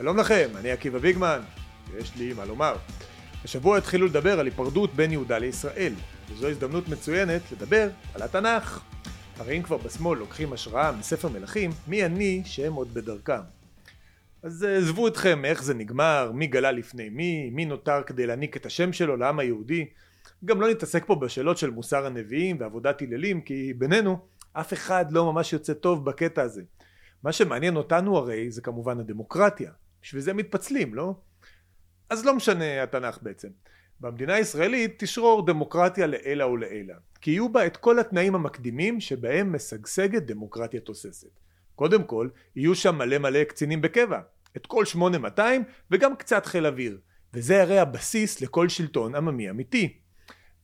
שלום לכם, אני עקיבא ביגמן, ויש לי מה לומר. השבוע התחילו לדבר על היפרדות בין יהודה לישראל, וזו הזדמנות מצוינת לדבר על התנ"ך. הרי אם כבר בשמאל לוקחים השראה מספר מלכים, מי אני שהם עוד בדרכם? אז אה, עזבו אתכם איך זה נגמר, מי גלה לפני מי, מי נותר כדי להעניק את השם שלו לעם היהודי. גם לא נתעסק פה בשאלות של מוסר הנביאים ועבודת היללים, כי בינינו, אף אחד לא ממש יוצא טוב בקטע הזה. מה שמעניין אותנו הרי זה כמובן הדמוקרטיה. בשביל זה מתפצלים, לא? אז לא משנה התנ"ך בעצם. במדינה הישראלית תשרור דמוקרטיה לעילא ולעילא, כי יהיו בה את כל התנאים המקדימים שבהם משגשגת דמוקרטיה תוססת. קודם כל, יהיו שם מלא מלא קצינים בקבע, את כל 8200 וגם קצת חיל אוויר, וזה הרי הבסיס לכל שלטון עממי אמיתי.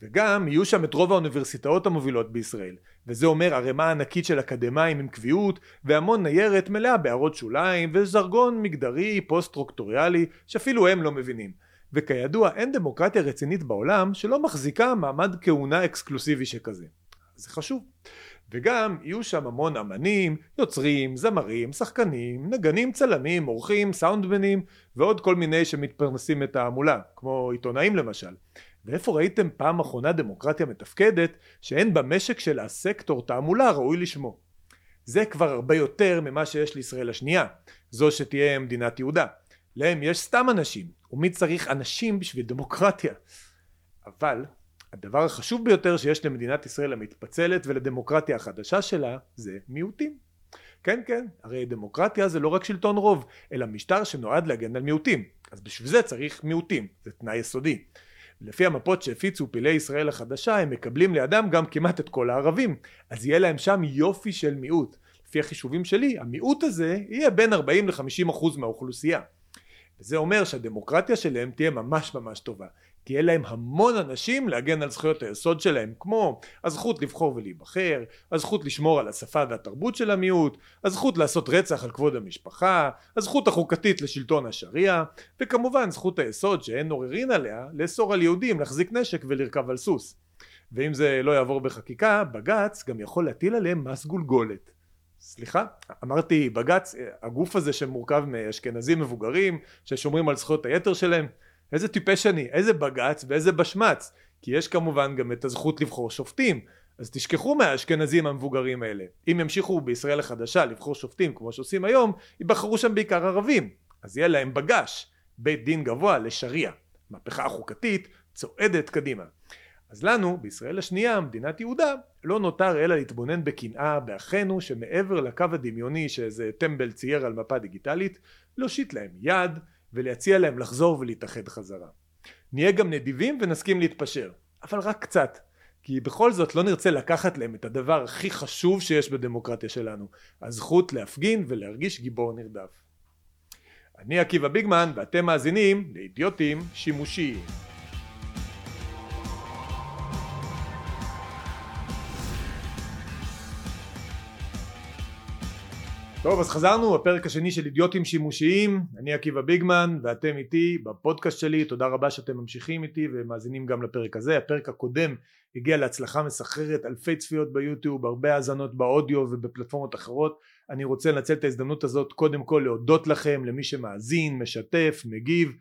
וגם יהיו שם את רוב האוניברסיטאות המובילות בישראל, וזה אומר ערימה ענקית של אקדמאים עם קביעות, והמון ניירת מלאה בהערות שוליים, וז'רגון מגדרי פוסט-סטרוקטורליסטי, שאפילו הם לא מבינים. וכידוע אין דמוקרטיה רצינית בעולם שלא מחזיקה מעמד כהונה אקסקלוסיבי שכזה. זה חשוב. וגם יהיו שם המון אמנים, יוצרים, זמרים, שחקנים, נגנים, צלמים, עורכים, סאונדמנים ועוד כל מיני שמפרנסים את ההמולה, כמו עיתונאים למשל. ואיפה ראיתם פעם אחרונה דמוקרטיה מתפקדת שאין במשק של הסקטור תעמולה ראוי לשמו? זה כבר הרבה יותר ממה שיש לישראל השנייה, זו שתהיה מדינת יהודה. להם יש סתם אנשים, ומי צריך אנשים בשביל דמוקרטיה? אבל הדבר החשוב ביותר שיש למדינת ישראל המתפצלת ולדמוקרטיה החדשה שלה זה מיעוטים. כן כן, הרי דמוקרטיה זה לא רק שלטון רוב, אלא משטר שנועד להגן על מיעוטים. אז בשביל זה צריך מיעוטים, זה תנאי יסודי. לפי המפות שהפיצו פעילי ישראל החדשה הם מקבלים לידם גם כמעט את כל הערבים. אז יהיה להם שם יופי של מיעוט. לפי החישובים שלי המיעוט הזה יהיה בין 40 ל-50 אחוז מהאוכלוסייה. וזה אומר שהדמוקרטיה שלהם תהיה ממש ממש טובה כי יהיה להם המון אנשים להגן על זכויות היסוד שלהם כמו הזכות לבחור ולהיבחר, הזכות לשמור על השפה והתרבות של המיעוט, הזכות לעשות רצח על כבוד המשפחה, הזכות החוקתית לשלטון השריעה וכמובן זכות היסוד שאין עוררין עליה לאסור על יהודים להחזיק נשק ולרכב על סוס ואם זה לא יעבור בחקיקה בג"ץ גם יכול להטיל עליהם מס גולגולת סליחה? אמרתי בג"ץ הגוף הזה שמורכב מאשכנזים מבוגרים ששומרים על זכויות היתר שלהם איזה טיפש אני, איזה בג"ץ ואיזה בשמץ, כי יש כמובן גם את הזכות לבחור שופטים, אז תשכחו מהאשכנזים המבוגרים האלה. אם ימשיכו בישראל החדשה לבחור שופטים כמו שעושים היום, ייבחרו שם בעיקר ערבים, אז יהיה להם בג"ש, בית דין גבוה לשריעה. מהפכה חוקתית צועדת קדימה. אז לנו, בישראל השנייה, מדינת יהודה, לא נותר אלא להתבונן בקנאה באחינו שמעבר לקו הדמיוני שאיזה טמבל צייר על מפה דיגיטלית, להושיט להם יד, ולהציע להם לחזור ולהתאחד חזרה. נהיה גם נדיבים ונסכים להתפשר, אבל רק קצת, כי בכל זאת לא נרצה לקחת להם את הדבר הכי חשוב שיש בדמוקרטיה שלנו, הזכות להפגין ולהרגיש גיבור נרדף. אני עקיבא ביגמן ואתם מאזינים לאידיוטים שימושיים. טוב אז חזרנו הפרק השני של אידיוטים שימושיים. אני עקיבא ביגמן ואתם איתי בפודקאסט שלי. תודה רבה שאתם ממשיכים איתי ומאזינים גם לפרק הזה. הפרק הקודם הגיע להצלחה מסחררת אלפי צפיות ביוטיוב הרבה האזנות באודיו ובפלטפורמות אחרות. אני רוצה לנצל את ההזדמנות הזאת קודם כל להודות לכם למי שמאזין משתף מגיב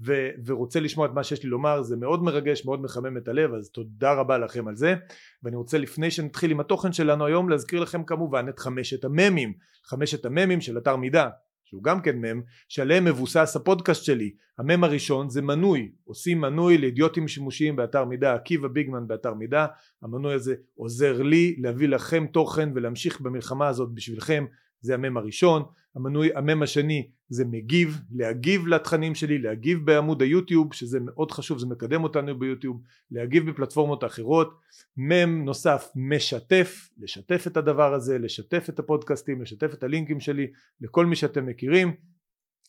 ו- ורוצה לשמוע את מה שיש לי לומר זה מאוד מרגש מאוד מחמם את הלב אז תודה רבה לכם על זה. ואני רוצה לפני שנתחיל עם התוכן שלנו היום להזכיר לכם כמובן את חמשת הממים. חמשת הממים של אתר מידע שהוא גם כן מם שעליהם מבוסס הפודקאסט שלי. המם הראשון זה מנוי. עושים מנוי לאידיוטים שימושיים באתר מידע עקיבא ביגמן באתר מידע המנוי הזה עוזר לי להביא לכם תוכן ולהמשיך במלחמה הזאת בשבילכם זה המם הראשון המנוי המם השני זה מגיב להגיב לתכנים שלי להגיב בעמוד היוטיוב שזה מאוד חשוב זה מקדם אותנו ביוטיוב להגיב בפלטפורמות אחרות. מם נוסף משתף לשתף את הדבר הזה לשתף את הפודקאסטים לשתף את הלינקים שלי לכל מי שאתם מכירים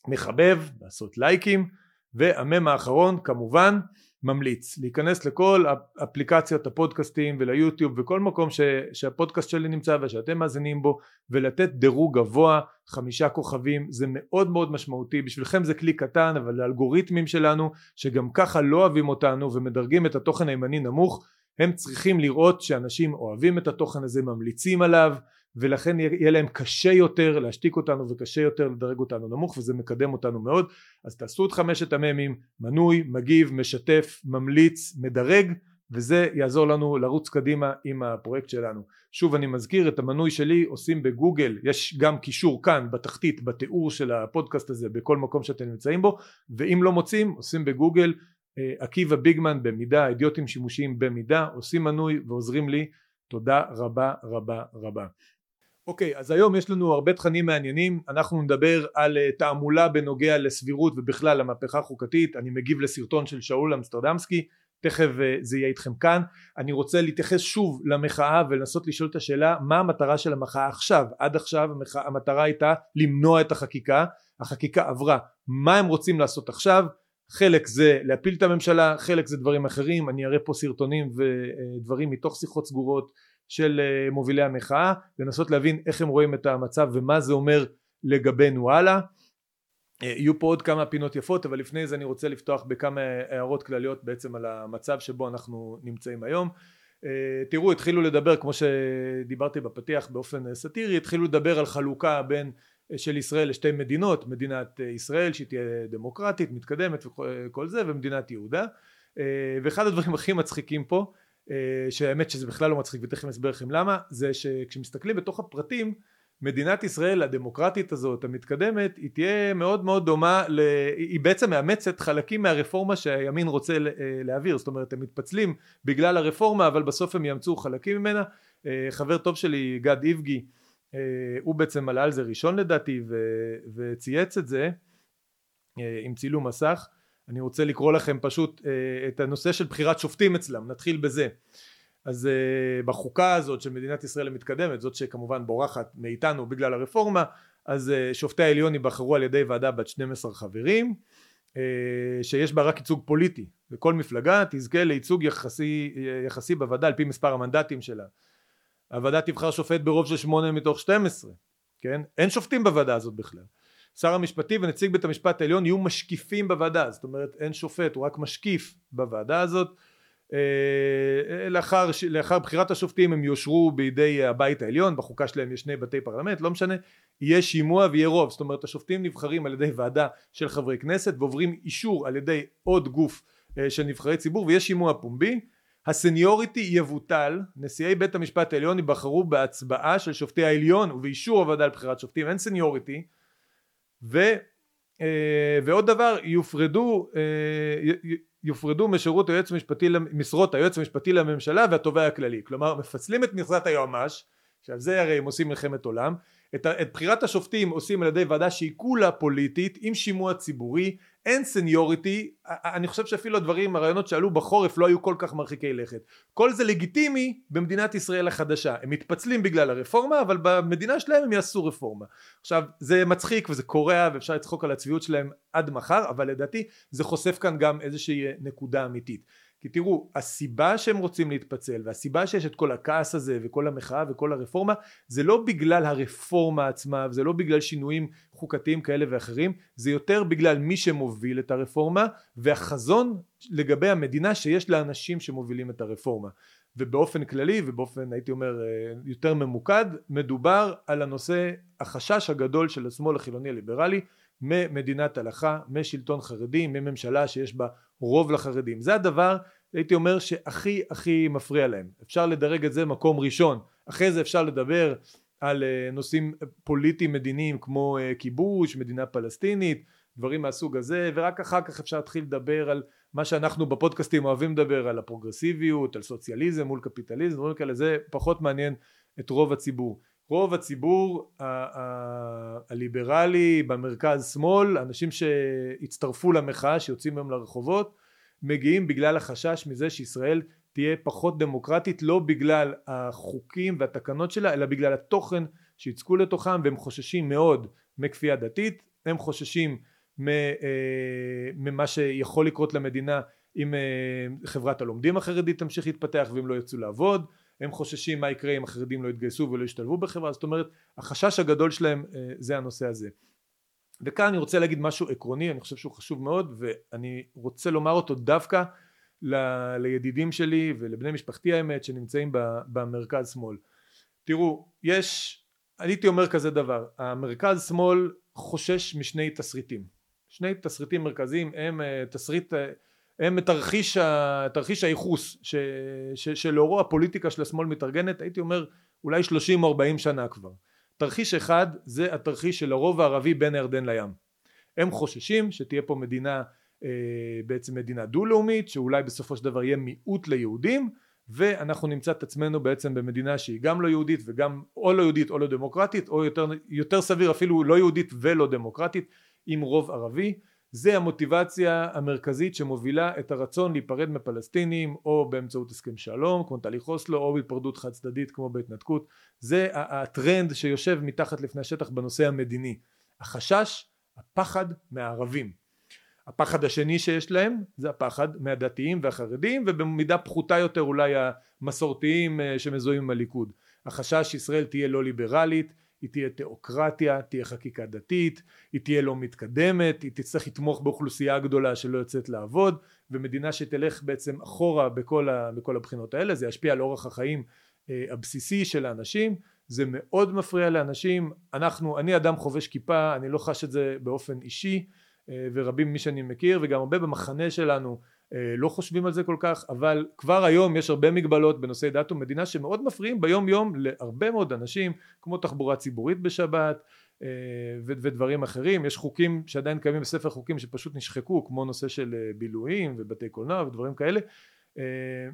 מחבב לעשות לייקים והמם האחרון כמובן ממליץ להיכנס לכל אפליקציות הפודקאסטים וליוטיוב וכל מקום ש, שהפודקאסט שלי נמצא ושאתם מאזינים בו ולתת דירוג גבוה חמישה כוכבים זה מאוד מאוד משמעותי. בשבילכם זה כלי קטן אבל האלגוריתמים שלנו שגם ככה לא אוהבים אותנו ומדרגים את התוכן הימני נמוך הם צריכים לראות שאנשים אוהבים את התוכן הזה ממליצים עליו ולכן יהיה להם קשה יותר להשתיק אותנו וקשה יותר לדרג אותנו נמוך וזה מקדם אותנו מאוד. אז תעשו את חמשת המ"מים מנוי, מגיב, משתף, ממליץ, מדרג וזה יעזור לנו לרוץ קדימה עם הפרויקט שלנו. שוב אני מזכיר את המנוי שלי עושים בגוגל. יש גם קישור כאן בתחתית בתיאור של הפודקאסט הזה בכל מקום שאתם נמצאים בו. ואם לא מוצאים עושים בגוגל אה, עקיבא ביגמן במידה אידיוטים שימושיים במידה עושים מנוי ועוזרים לי. תודה רבה רבה רבה אוקיי אז היום יש לנו הרבה תכנים מעניינים. אנחנו נדבר על אה, תעמולה בנוגע לסבירות ובכלל למהפכה החוקתית. אני מגיב לסרטון של שאול אמסטרדמסקי. תכף אה, זה יהיה איתכם כאן. אני רוצה להתייחס שוב למחאה ולנסות לשאול את השאלה מה המטרה של המחאה עכשיו? עד עכשיו המחאה, המטרה הייתה למנוע את החקיקה. החקיקה עברה. מה הם רוצים לעשות עכשיו? חלק זה להפיל את הממשלה חלק זה דברים אחרים. אני אראה פה סרטונים ודברים מתוך שיחות סגורות של אה, מובילי המחאה לנסות להבין איך הם רואים את המצב ומה זה אומר לגבינו הלאה. אה, יהיו פה עוד כמה פינות יפות אבל לפני זה אני רוצה לפתוח בכמה הערות כלליות בעצם על המצב שבו אנחנו נמצאים היום. אה, תראו התחילו לדבר כמו שדיברתי בפתיח באופן סאטירי התחילו לדבר על חלוקה בין של ישראל לשתי מדינות מדינת ישראל שהיא תהיה דמוקרטית מתקדמת וכל זה ומדינת יהודה. ואחד הדברים הכי מצחיקים פה שהאמת שזה בכלל לא מצחיק ותכף אני אסביר לכם למה זה שכשמסתכלים בתוך הפרטים מדינת ישראל הדמוקרטית הזאת המתקדמת היא תהיה מאוד מאוד דומה ל... היא בעצם מאמצת חלקים מהרפורמה שהימין רוצה להעביר. זאת אומרת הם מתפצלים בגלל הרפורמה אבל בסוף הם יאמצו חלקים ממנה. חבר טוב שלי גד איבגי הוא בעצם עלה על זה ראשון לדעתי ו... וצייץ את זה עם צילום מסך אני רוצה לקרוא לכם פשוט את הנושא של בחירת שופטים אצלם נתחיל בזה. אז uh, בחוקה הזאת של מדינת ישראל המתקדמת זאת שכמובן בורחת מאיתנו בגלל הרפורמה אז uh, שופטי העליון ייבחרו על ידי ועדה בת 12 חברים שיש בה רק ייצוג פוליטי. וכל מפלגה תזכה לייצוג יחסי, יחסי בוועדה על פי מספר המנדטים שלה. הוועדה תבחר שופט ברוב של 8 מתוך 12 כן? אין שופטים בוועדה הזאת בכלל שר המשפטים ונציג בית המשפט העליון יהיו משקיפים בוועדה. זאת אומרת אין שופט הוא רק משקיף בוועדה הזאת. אה, לאחר, לאחר בחירת השופטים הם יאושרו בידי הבית העליון בחוקה שלהם יש שני בתי פרלמנט לא משנה יהיה שימוע ויהיה רוב. זאת אומרת השופטים נבחרים על ידי ועדה של חברי כנסת ועוברים אישור על ידי עוד גוף אה, של נבחרי ציבור ויש שימוע פומבי. הסניוריטי יבוטל. נשיאי בית המשפט העליון ייבחרו בהצבעה של שופטי העליון ובאישור הוועדה לבחירת שופטים. אין סניוריטי ו, אה, ועוד דבר יופרדו יופרדו משירות היועץ המשפטי משרות היועץ המשפטי לממשלה והתובע הכללי. כלומר מפצלים את מכסת היועמ"ש שעל זה הרי הם עושים מלחמת עולם את, את בחירת השופטים עושים על ידי ועדה שהיא כולה פוליטית עם שימוע ציבורי אין סניוריטי אני חושב שאפילו הדברים הרעיונות שעלו בחורף לא היו כל כך מרחיקי לכת. כל זה לגיטימי במדינת ישראל החדשה. הם מתפצלים בגלל הרפורמה אבל במדינה שלהם הם יעשו רפורמה. עכשיו זה מצחיק וזה קורע ואפשר לצחוק על הצביעות שלהם עד מחר אבל לדעתי זה חושף כאן גם איזושהי נקודה אמיתית. כי תראו הסיבה שהם רוצים להתפצל והסיבה שיש את כל הכעס הזה וכל המחאה וכל הרפורמה זה לא בגלל הרפורמה עצמה וזה לא בגלל שינויים חוקתיים כאלה ואחרים זה יותר בגלל מי שמוביל את הרפורמה והחזון לגבי המדינה שיש לאנשים שמובילים את הרפורמה ובאופן כללי ובאופן הייתי אומר אה, יותר ממוקד מדובר על הנושא החשש הגדול של השמאל החילוני הליברלי ממדינת הלכה, משלטון חרדי, מממשלה שיש בה רוב לחרדים. זה הדבר הייתי אומר שהכי הכי מפריע להם. אפשר לדרג את זה מקום ראשון. אחרי זה אפשר לדבר על אה, נושאים פוליטיים מדיניים כמו אה, כיבוש, מדינה פלסטינית, דברים מהסוג הזה, ורק אחר כך אפשר להתחיל לדבר על מה שאנחנו בפודקאסטים אוהבים לדבר, על הפרוגרסיביות, על סוציאליזם מול קפיטליזם, דברים כאלה, זה פחות מעניין את רוב הציבור. רוב הציבור הליברלי במרכז שמאל אנשים שהצטרפו למחאה שיוצאים היום לרחובות מגיעים בגלל החשש מזה שישראל תהיה פחות דמוקרטית לא בגלל החוקים והתקנות שלה אלא בגלל התוכן שיצקו לתוכם והם חוששים מאוד מכפייה דתית הם חוששים אה, ממה שיכול לקרות למדינה אם אה, חברת הלומדים החרדית תמשיך להתפתח ואם לא ירצו לעבוד הם חוששים מה יקרה אם החרדים לא יתגייסו ולא ישתלבו בחברה זאת אומרת החשש הגדול שלהם אה, זה הנושא הזה. וכאן אני רוצה להגיד משהו עקרוני אני חושב שהוא חשוב מאוד ואני רוצה לומר אותו דווקא ל- לידידים שלי ולבני משפחתי האמת שנמצאים במרכז שמאל תראו יש הייתי אומר כזה דבר, המרכז שמאל חושש משני תסריטים. שני תסריטים מרכזיים הם אה, תסריט, אה, הם תרחיש, תרחיש הייחוס ש, ש, שלאורו הפוליטיקה של השמאל מתארגנת, הייתי אומר אולי 30 או 40 שנה כבר. תרחיש אחד זה התרחיש של הרוב הערבי בין הירדן לים. הם חוששים שתהיה פה מדינה, בעצם מדינה דו-לאומית, שאולי בסופו של דבר יהיה מיעוט ליהודים, ואנחנו נמצא את עצמנו בעצם במדינה שהיא גם לא יהודית וגם או לא יהודית או לא דמוקרטית או יותר, יותר סביר אפילו לא יהודית ולא דמוקרטית עם רוב ערבי. זה המוטיבציה המרכזית שמובילה את הרצון להיפרד מפלסטינים או באמצעות הסכם שלום כמו תהליך אוסלו או בהיפרדות חד צדדית כמו בהתנתקות. זה הטרנד שיושב מתחת לפני השטח בנושא המדיני. החשש הפחד מהערבים הפחד השני שיש להם זה הפחד מהדתיים והחרדים ובמידה פחותה יותר אולי המסורתיים אה, שמזוהים עם הליכוד. החשש שישראל תהיה לא ליברלית היא תהיה תיאוקרטיה, תהיה חקיקה דתית, היא תהיה לא מתקדמת, היא תצטרך לתמוך באוכלוסייה גדולה שלא יוצאת לעבוד ומדינה שתלך בעצם אחורה בכל, ה, בכל הבחינות האלה. זה ישפיע על אורח החיים אה, הבסיסי של האנשים זה מאוד מפריע לאנשים. אנחנו אני אדם חובש כיפה אני לא חש את זה באופן אישי ורבים מי שאני מכיר וגם הרבה במחנה שלנו אה, לא חושבים על זה כל כך אבל כבר היום יש הרבה מגבלות בנושאי דת ומדינה שמאוד מפריעים ביום יום להרבה מאוד אנשים כמו תחבורה ציבורית בשבת אה, ודברים אחרים. יש חוקים שעדיין קיימים בספר חוקים שפשוט נשחקו כמו נושא של בילויים ובתי קולנוע ודברים כאלה.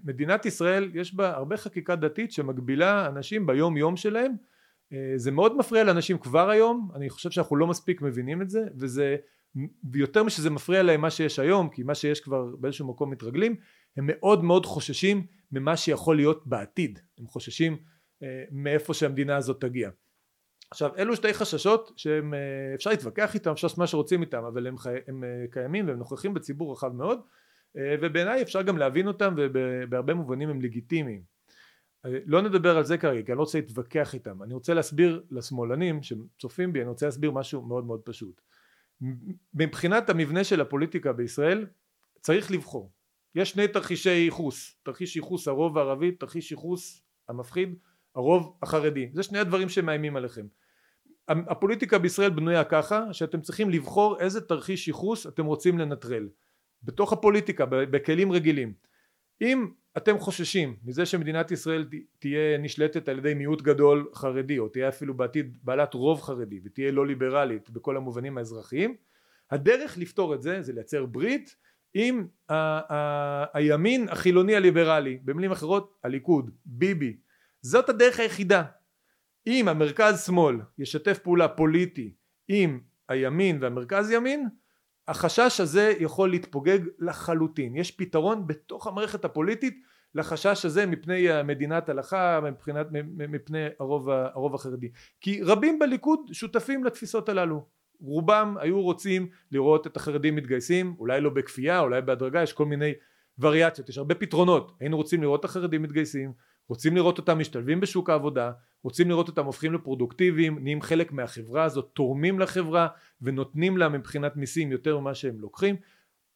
מדינת ישראל יש בה הרבה חקיקה דתית שמגבילה אנשים ביום יום שלהם זה מאוד מפריע לאנשים כבר היום. אני חושב שאנחנו לא מספיק מבינים את זה וזה ויותר משזה מפריע להם מה שיש היום כי מה שיש כבר באיזשהו מקום מתרגלים הם מאוד מאוד חוששים ממה שיכול להיות בעתיד. הם חוששים אה, מאיפה שהמדינה הזאת תגיע. עכשיו אלו שתי חששות שהם אה, אפשר להתווכח איתם אפשר לעשות מה שרוצים איתם אבל הם, חי, הם אה, קיימים והם נוכחים בציבור רחב מאוד אה, ובעיניי אפשר גם להבין אותם ובהרבה מובנים הם לגיטימיים. אה, לא נדבר על זה כרגע כי אני לא רוצה להתווכח איתם. אני רוצה להסביר לשמאלנים שצופים בי אני רוצה להסביר משהו מאוד מאוד פשוט מבחינת המבנה של הפוליטיקה בישראל צריך לבחור. יש שני תרחישי ייחוס תרחיש ייחוס הרוב הערבי תרחיש ייחוס המפחיד הרוב החרדי. זה שני הדברים שמאיימים עליכם. הפוליטיקה בישראל בנויה ככה שאתם צריכים לבחור איזה תרחיש ייחוס אתם רוצים לנטרל. בתוך הפוליטיקה בכלים רגילים. אם אתם חוששים מזה שמדינת ישראל תהיה נשלטת על ידי מיעוט גדול חרדי או תהיה אפילו בעתיד בעלת רוב חרדי ותהיה לא ליברלית בכל המובנים האזרחיים הדרך לפתור את זה זה לייצר ברית עם ה- ה- הימין החילוני הליברלי במילים אחרות הליכוד ביבי. זאת הדרך היחידה. אם המרכז שמאל ישתף פעולה פוליטי עם הימין והמרכז ימין החשש הזה יכול להתפוגג לחלוטין. יש פתרון בתוך המערכת הפוליטית לחשש הזה מפני מדינת הלכה מבחינת מפני הרוב, הרוב החרדי. כי רבים בליכוד שותפים לתפיסות הללו. רובם היו רוצים לראות את החרדים מתגייסים אולי לא בכפייה אולי בהדרגה יש כל מיני וריאציות יש הרבה פתרונות. היינו רוצים לראות את החרדים מתגייסים רוצים לראות אותם משתלבים בשוק העבודה רוצים לראות אותם הופכים לפרודוקטיביים נהיים חלק מהחברה הזאת תורמים לחברה ונותנים לה מבחינת מיסים יותר ממה שהם לוקחים.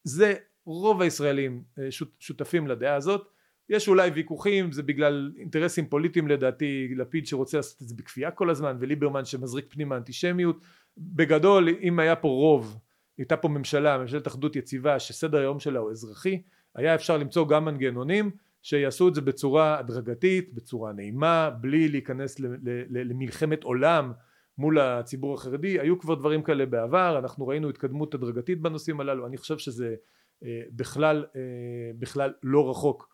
זה רוב הישראלים אה, שותפים לדעה הזאת. יש אולי ויכוחים זה בגלל אינטרסים פוליטיים לדעתי לפיד שרוצה לעשות את זה בכפייה כל הזמן וליברמן שמזריק פנימה אנטישמיות. בגדול אם היה פה רוב הייתה פה ממשלה ממשלת אחדות יציבה שסדר היום שלה הוא אזרחי היה אפשר למצוא גם מנגנונים שיעשו את זה בצורה הדרגתית בצורה נעימה בלי להיכנס למלחמת עולם מול הציבור החרדי. היו כבר דברים כאלה בעבר אנחנו ראינו התקדמות הדרגתית בנושאים הללו. אני חושב שזה אה, בכלל אה, בכלל לא רחוק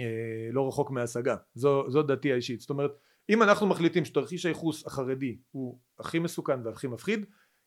אה, לא רחוק מהשגה זו, זו דעתי האישית. זאת אומרת אם אנחנו מחליטים שתרחיש הייחוס החרדי הוא הכי מסוכן והכי מפחיד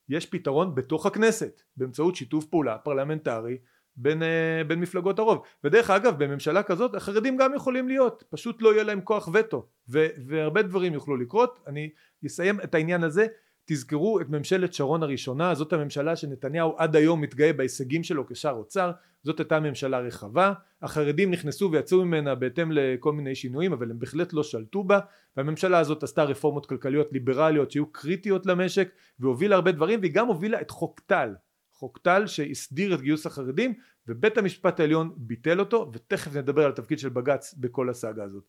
יש פתרון בתוך הכנסת באמצעות שיתוף פעולה פרלמנטרי בין, אה, בין מפלגות הרוב. ודרך אגב בממשלה כזאת החרדים גם יכולים להיות. פשוט לא יהיה להם כוח וטו. ו, והרבה דברים יוכלו לקרות. אני אסיים את העניין הזה. תזכרו את ממשלת שרון הראשונה. זאת הממשלה שנתניהו עד היום מתגאה בהישגים שלו כשאר אוצר. זאת הייתה ממשלה רחבה. החרדים נכנסו ויצאו ממנה בהתאם לכל מיני שינויים אבל הם בהחלט לא שלטו בה. והממשלה הזאת עשתה רפורמות כלכליות ליברליות שהיו קריטיות למשק והובילה הרבה דברים והיא גם הובילה את חוק טל חוק טל שהסדיר את גיוס החרדים ובית המשפט העליון ביטל אותו ותכף נדבר על התפקיד של בג"ץ בכל הסאגה הזאת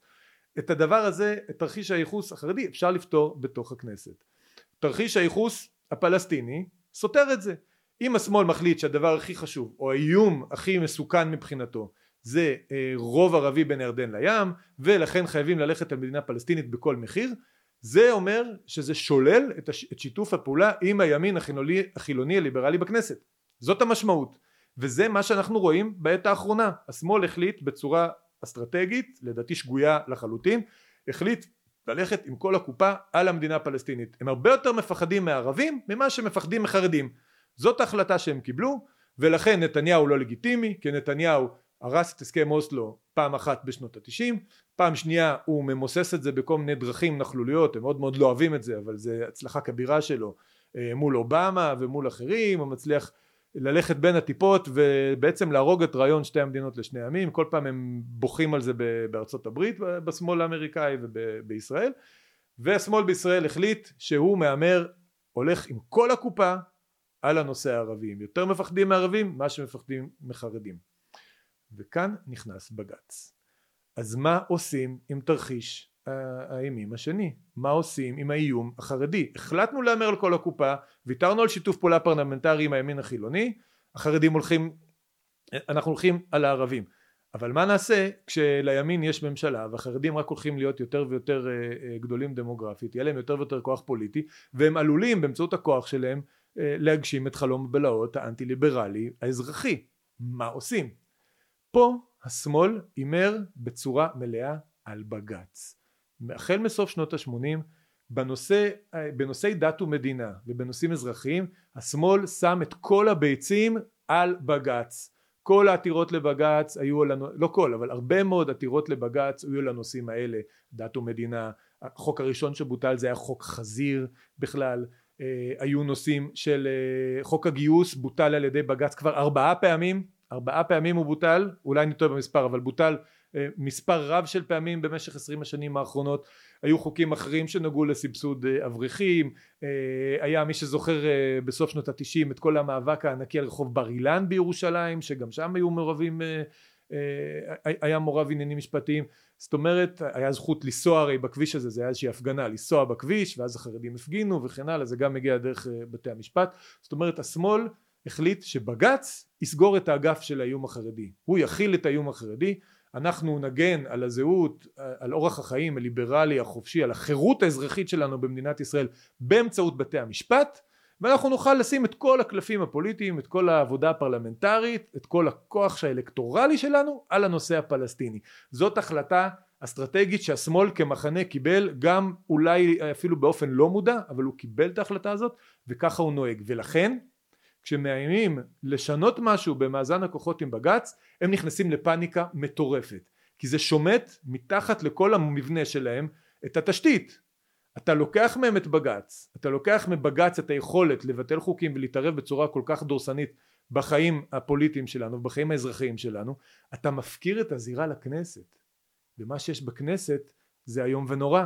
את הדבר הזה, את תרחיש הייחוס החרדי אפשר לפתור בתוך הכנסת. תרחיש הייחוס הפלסטיני סותר את זה. אם השמאל מחליט שהדבר הכי חשוב או האיום הכי מסוכן מבחינתו זה אה, רוב ערבי בין הירדן לים ולכן חייבים ללכת על מדינה פלסטינית בכל מחיר זה אומר שזה שולל את, הש... את שיתוף הפעולה עם הימין החילוני, החילוני הליברלי בכנסת. זאת המשמעות. וזה מה שאנחנו רואים בעת האחרונה. השמאל החליט בצורה אסטרטגית לדעתי שגויה לחלוטין החליט ללכת עם כל הקופה על המדינה הפלסטינית. הם הרבה יותר מפחדים מהערבים ממה שמפחדים מחרדים. זאת ההחלטה שהם קיבלו ולכן נתניהו לא לגיטימי כי נתניהו הרס את הסכם אוסלו פעם אחת בשנות התשעים פעם שנייה הוא ממוסס את זה בכל מיני דרכים נכלוליות הם מאוד מאוד לא אוהבים את זה אבל זה הצלחה כבירה שלו אה, מול אובמה ומול אחרים הוא מצליח ללכת בין הטיפות ובעצם להרוג את רעיון שתי המדינות לשני עמים כל פעם הם בוכים על זה בארצות הברית בשמאל האמריקאי ובישראל והשמאל בישראל החליט שהוא מהמר הולך עם כל הקופה על הנושא הערבי הם יותר מפחדים מערבים מה שמפחדים מחרדים וכאן נכנס בג"ץ. אז מה עושים עם תרחיש האימים השני? מה עושים עם האיום החרדי? החלטנו להמר על כל הקופה ויתרנו על שיתוף פעולה פרלמנטרי עם הימין החילוני. החרדים הולכים אנחנו הולכים על הערבים. אבל מה נעשה כשלימין יש ממשלה והחרדים רק הולכים להיות יותר ויותר אה, אה, גדולים דמוגרפית יהיה להם יותר ויותר כוח פוליטי והם עלולים באמצעות הכוח שלהם אה, להגשים את חלום הבלהות האנטי ליברלי האזרחי. מה עושים פה השמאל הימר בצורה מלאה על בג"ץ. החל מסוף שנות ה-80 בנושא, בנושאי דת ומדינה ובנושאים אזרחיים השמאל שם את כל הביצים על בג"ץ. כל העתירות לבג"ץ היו לנו, לא כל אבל הרבה מאוד עתירות לבג"ץ היו לנושאים האלה. דת ומדינה החוק הראשון שבוטל זה היה חוק חזיר בכלל. אה, היו נושאים של אה, חוק הגיוס בוטל על ידי בג"ץ כבר ארבעה פעמים ארבעה פעמים הוא בוטל אולי אני טועה במספר אבל בוטל אה, מספר רב של פעמים במשך עשרים השנים האחרונות. היו חוקים אחרים שנגעו לסבסוד אה, אברכים אה, היה מי שזוכר בסוף שנות התשעים את כל המאבק הענקי על רחוב בר אילן בירושלים שגם שם היו מעורבים היה מעורב עניינים משפטיים. זאת אומרת היה זכות לנסוע הרי בכביש הזה זה היה איזושהי הפגנה לנסוע בכביש ואז החרדים הפגינו וכן הלאה זה גם מגיע דרך בתי המשפט. זאת אומרת השמאל החליט שבג"ץ יסגור את האגף של האיום החרדי. הוא יכיל את האיום החרדי. אנחנו נגן על הזהות על אורח החיים הליברלי החופשי על החירות האזרחית שלנו במדינת ישראל באמצעות בתי המשפט ואנחנו נוכל לשים את כל הקלפים הפוליטיים את כל העבודה הפרלמנטרית את כל הכוח האלקטורלי שלנו על הנושא הפלסטיני. זאת החלטה אסטרטגית שהשמאל כמחנה קיבל גם אולי אפילו באופן לא מודע אבל הוא קיבל את ההחלטה הזאת וככה הוא נוהג. ולכן כשמאיימים לשנות משהו במאזן הכוחות עם בג"ץ הם נכנסים לפאניקה מטורפת. כי זה שומט מתחת לכל המבנה שלהם את התשתית. אתה לוקח מהם את בג"ץ אתה לוקח מבג"ץ את היכולת לבטל חוקים ולהתערב בצורה כל כך דורסנית בחיים הפוליטיים שלנו ובחיים האזרחיים שלנו אתה מפקיר את הזירה לכנסת. ומה שיש בכנסת זה איום ונורא.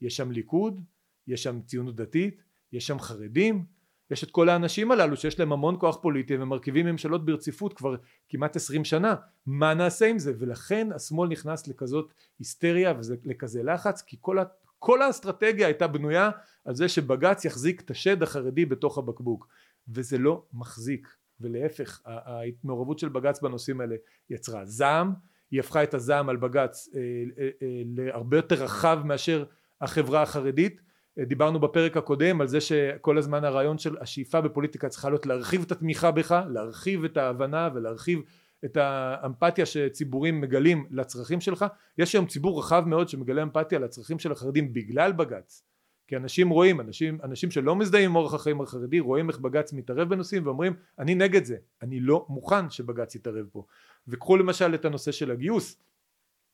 יש שם ליכוד יש שם ציונות דתית יש שם חרדים יש את כל האנשים הללו שיש להם המון כוח פוליטי ומרכיבים ממשלות ברציפות כבר כמעט עשרים שנה. מה נעשה עם זה? ולכן השמאל נכנס לכזאת היסטריה ולכזה לחץ כי כל, ה, כל האסטרטגיה הייתה בנויה על זה שבג"ץ יחזיק את השד החרדי בתוך הבקבוק. וזה לא מחזיק ולהפך המעורבות של בג"ץ בנושאים האלה יצרה זעם. היא הפכה את הזעם על בג"ץ אה, אה, אה, להרבה יותר רחב מאשר החברה החרדית דיברנו בפרק הקודם על זה שכל הזמן הרעיון של השאיפה בפוליטיקה צריכה להיות להרחיב את התמיכה בך, להרחיב את ההבנה ולהרחיב את האמפתיה שציבורים מגלים לצרכים שלך. יש היום ציבור רחב מאוד שמגלה אמפתיה לצרכים של החרדים בגלל בג"ץ. כי אנשים רואים, אנשים, אנשים שלא מזדהים עם אורח החיים החרדי רואים איך בג"ץ מתערב בנושאים ואומרים אני נגד זה, אני לא מוכן שבג"ץ יתערב פה. וקחו למשל את הנושא של הגיוס.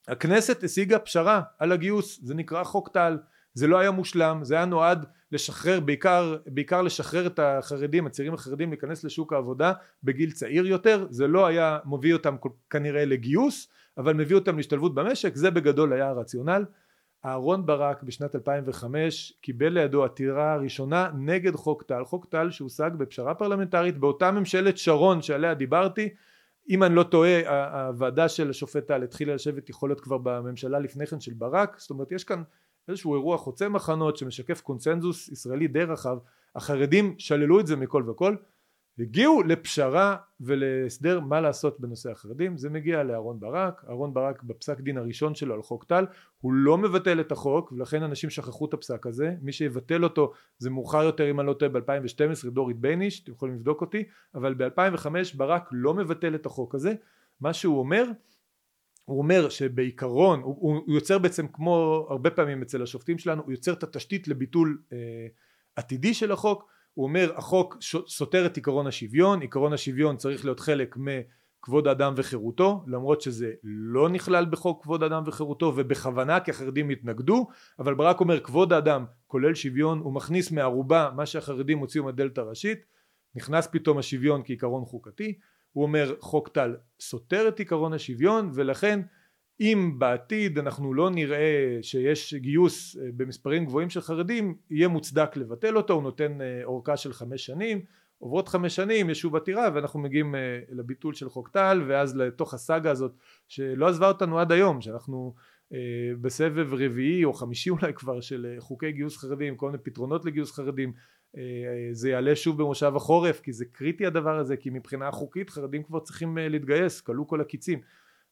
הכנסת השיגה פשרה על הגיוס, זה נקרא חוק טל. זה לא היה מושלם זה היה נועד לשחרר בעיקר בעיקר לשחרר את החרדים הצעירים החרדים להיכנס לשוק העבודה בגיל צעיר יותר. זה לא היה מביא אותם כנראה לגיוס אבל מביא אותם להשתלבות במשק. זה בגדול היה הרציונל. אהרון ברק בשנת 2005 קיבל לידו עתירה ראשונה נגד חוק טל. חוק טל שהושג בפשרה פרלמנטרית באותה ממשלת שרון שעליה דיברתי. אם אני לא טועה הוועדה של השופט טל התחילה לשבת יכול להיות כבר בממשלה לפני כן של ברק. זאת אומרת יש כאן איזשהו אירוע חוצה מחנות שמשקף קונצנזוס ישראלי די רחב החרדים שללו את זה מכל וכל הגיעו לפשרה ולהסדר מה לעשות בנושא החרדים זה מגיע לאהרון ברק אהרון ברק בפסק דין הראשון שלו על חוק טל הוא לא מבטל את החוק ולכן אנשים שכחו את הפסק הזה מי שיבטל אותו זה מאוחר יותר אם אני לא טועה ב-2012 דורית בייניש אתם יכולים לבדוק אותי אבל ב-2005 ברק לא מבטל את החוק הזה מה שהוא אומר הוא אומר שבעיקרון הוא, הוא יוצר בעצם כמו הרבה פעמים אצל השופטים שלנו הוא יוצר את התשתית לביטול אה, עתידי של החוק. הוא אומר החוק סותר את עקרון השוויון עקרון השוויון צריך להיות חלק מכבוד האדם וחירותו למרות שזה לא נכלל בחוק כבוד האדם וחירותו ובכוונה כי החרדים התנגדו אבל ברק אומר כבוד האדם כולל שוויון הוא מכניס מערובה מה שהחרדים הוציאו מהדלת הראשית נכנס פתאום השוויון כעיקרון חוקתי הוא אומר חוק טל סותר את עקרון השוויון ולכן אם בעתיד אנחנו לא נראה שיש גיוס אה, במספרים גבוהים של חרדים יהיה מוצדק לבטל אותו הוא נותן אה, אורכה של חמש שנים עוברות חמש שנים יש שוב עתירה ואנחנו מגיעים אה, לביטול של חוק טל ואז לתוך הסאגה הזאת שלא עזבה אותנו עד היום שאנחנו בסבב רביעי או חמישי אולי כבר של חוקי גיוס חרדים כל מיני פתרונות לגיוס חרדים זה יעלה שוב במושב החורף כי זה קריטי הדבר הזה כי מבחינה חוקית חרדים כבר צריכים להתגייס כלו כל הקיצים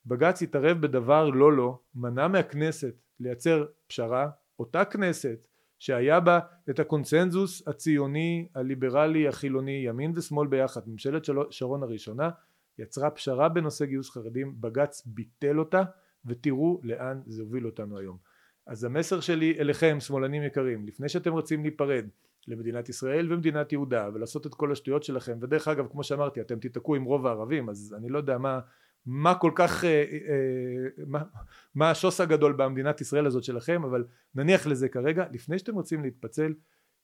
בג"ץ התערב בדבר לא לא, מנע מהכנסת לייצר פשרה, אותה כנסת שהיה בה את הקונצנזוס הציוני, הליברלי, החילוני, ימין ושמאל ביחד, ממשלת שרון הראשונה, יצרה פשרה בנושא גיוס חרדים, בג"ץ ביטל אותה ותראו לאן זה הוביל אותנו היום. אז המסר שלי אליכם שמאלנים יקרים, לפני שאתם רוצים להיפרד למדינת ישראל ומדינת יהודה ולעשות את כל השטויות שלכם. ודרך אגב כמו שאמרתי אתם תיתקעו עם רוב הערבים אז אני לא יודע מה מה כל כך, אה, אה, מה, מה השוס הגדול במדינת ישראל הזאת שלכם, אבל נניח לזה כרגע, לפני שאתם רוצים להתפצל,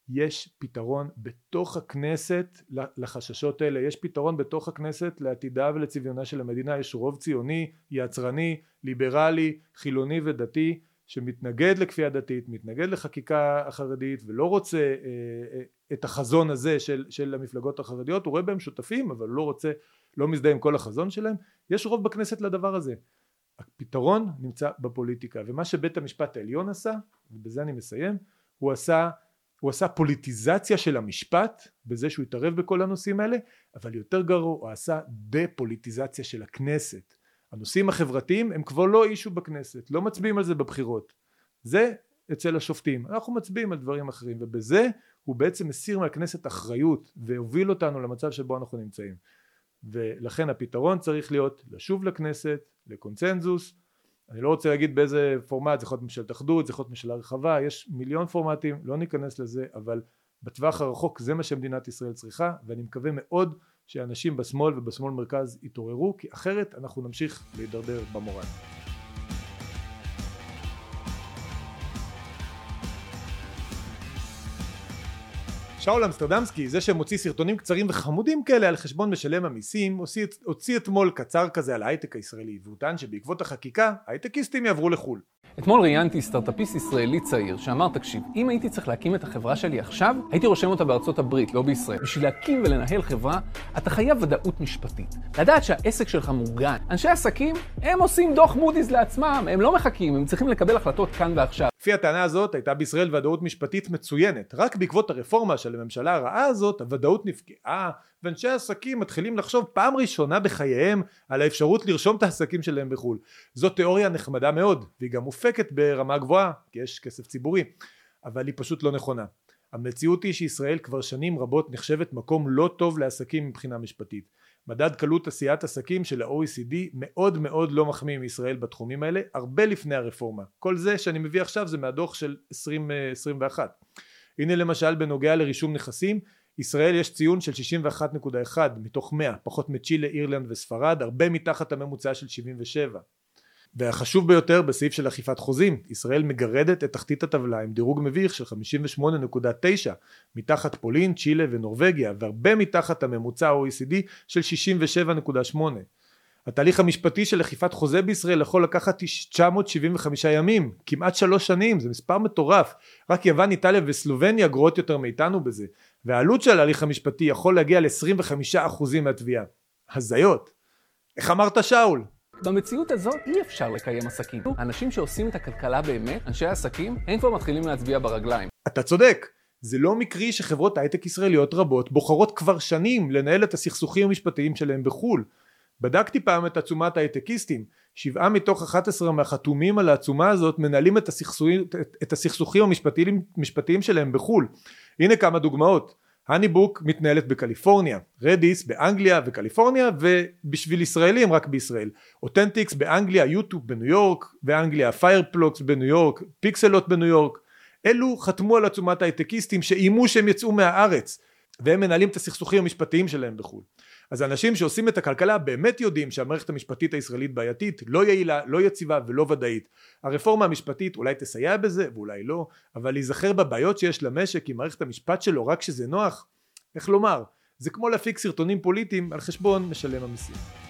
יש פתרון בתוך הכנסת לחששות האלה, יש פתרון בתוך הכנסת לעתידה ולצביונה של המדינה, יש רוב ציוני, יצרני, ליברלי, חילוני ודתי שמתנגד לכפייה דתית, מתנגד לחקיקה החרדית ולא רוצה אה, אה, את החזון הזה של, של המפלגות החרדיות, הוא רואה בהם שותפים אבל לא רוצה, לא מזדהה עם כל החזון שלהם, יש רוב בכנסת לדבר הזה. הפתרון נמצא בפוליטיקה ומה שבית המשפט העליון עשה, ובזה אני מסיים, הוא עשה הוא עשה פוליטיזציה של המשפט בזה שהוא התערב בכל הנושאים האלה אבל יותר גרוע הוא עשה דה-פוליטיזציה של הכנסת הנושאים החברתיים הם כבר לא אישו בכנסת לא מצביעים על זה בבחירות. זה אצל השופטים. אנחנו מצביעים על דברים אחרים ובזה הוא בעצם מסיר מהכנסת אחריות והוביל אותנו למצב שבו אנחנו נמצאים. ולכן הפתרון צריך להיות לשוב לכנסת לקונצנזוס. אני לא רוצה להגיד באיזה פורמט זה יכול להיות ממשלת אחדות זה יכול להיות ממשלה רחבה יש מיליון פורמטים לא ניכנס לזה אבל בטווח הרחוק זה מה שמדינת ישראל צריכה ואני מקווה מאוד שאנשים בשמאל ובשמאל מרכז יתעוררו כי אחרת אנחנו נמשיך להידרדר במורל שאול אמסטרדמסקי, זה שמוציא סרטונים קצרים וחמודים כאלה על חשבון משלם המיסים, הוציא, הוציא אתמול קצר כזה על ההייטק הישראלי, והוא טען שבעקבות החקיקה, הייטקיסטים יעברו לחו"ל. אתמול ראיינתי סטארטאפיסט ישראלי צעיר שאמר, תקשיב, אם הייתי צריך להקים את החברה שלי עכשיו, הייתי רושם אותה בארצות הברית, לא בישראל. בשביל להקים ולנהל חברה, אתה חייב ודאות משפטית. לדעת שהעסק שלך מוגן. אנשי עסקים, הם עושים דוח מודי'ס לעצמם, הם לא מחכים, הם צריכים לקבל החלטות כאן ועכשיו. לפי הטענה הזאת, הייתה בישראל ודאות משפטית מצוינת. רק בעקבות הרפורמה של הממשלה הרעה הזאת, הוודאות נפגעה, ואנשי עסקים מתחילים לחשוב פעם ראשונה בחייהם על האפשרות לרשום את העסקים שלהם בחו"ל. זו תיאוריה נחמדה מאוד, והיא גם מופקת ברמה גבוהה, כי יש כסף ציבורי, אבל היא פשוט לא נכונה. המציאות היא שישראל כבר שנים רבות נחשבת מקום לא טוב לעסקים מבחינה משפטית. מדד קלות עשיית עסקים של ה-OECD מאוד מאוד לא מחמיא מישראל בתחומים האלה, הרבה לפני הרפורמה. כל זה שאני מביא עכשיו זה מהדוח של 2021. הנה למשל בנוגע לרישום נכסים, ישראל יש ציון של 61.1 מתוך 100, פחות מצ'ילה, אירלנד וספרד, הרבה מתחת הממוצע של 77. והחשוב ביותר בסעיף של אכיפת חוזים, ישראל מגרדת את תחתית הטבלה עם דירוג מביך של 58.9 מתחת פולין, צ'ילה ונורבגיה והרבה מתחת הממוצע ה-OECD של 67.8 התהליך המשפטי של אכיפת חוזה בישראל יכול לקחת 975 ימים, כמעט שלוש שנים, זה מספר מטורף. רק יוון, איטליה וסלובניה גרועות יותר מאיתנו בזה. והעלות של ההליך המשפטי יכול להגיע ל-25% מהתביעה. הזיות. איך אמרת שאול? במציאות הזאת אי אפשר לקיים עסקים. האנשים שעושים את הכלכלה באמת, אנשי העסקים, הם כבר מתחילים להצביע ברגליים. אתה צודק. זה לא מקרי שחברות הייטק ישראליות רבות בוחרות כבר שנים לנהל את הסכסוכים המשפטיים שלהם בחו"ל. בדקתי פעם את עצומת ההייטקיסטים, שבעה מתוך 11 מהחתומים על העצומה הזאת מנהלים את הסכסוכים, את הסכסוכים המשפטיים, שלהם בחו"ל. הנה כמה דוגמאות. HoneyBook מתנהלת בקליפורניה, Redis באנגליה וקליפורניה ובשביל ישראלים רק בישראל. אותנטיקס באנגליה, Yotpo בניו יורק, באנגליה Fireblocks בניו יורק, Pixellot בניו יורק. אלו חתמו על עצומת ההייטקיסטים שאיימו שהם יצאו מהארץ והם מנהלים את הסכסוכים המשפטיים שלהם בחו"ל. אז אנשים שעושים את הכלכלה באמת יודעים שהמערכת המשפטית הישראלית בעייתית, לא יעילה, לא יציבה ולא ודאית. הרפורמה המשפטית אולי תסייע בזה ואולי לא, אבל להיזכר בבעיות שיש למשק עם מערכת המשפט שלו רק כשזה נוח, איך לומר, זה כמו להפיק סרטונים פוליטיים על חשבון משלם המיסים.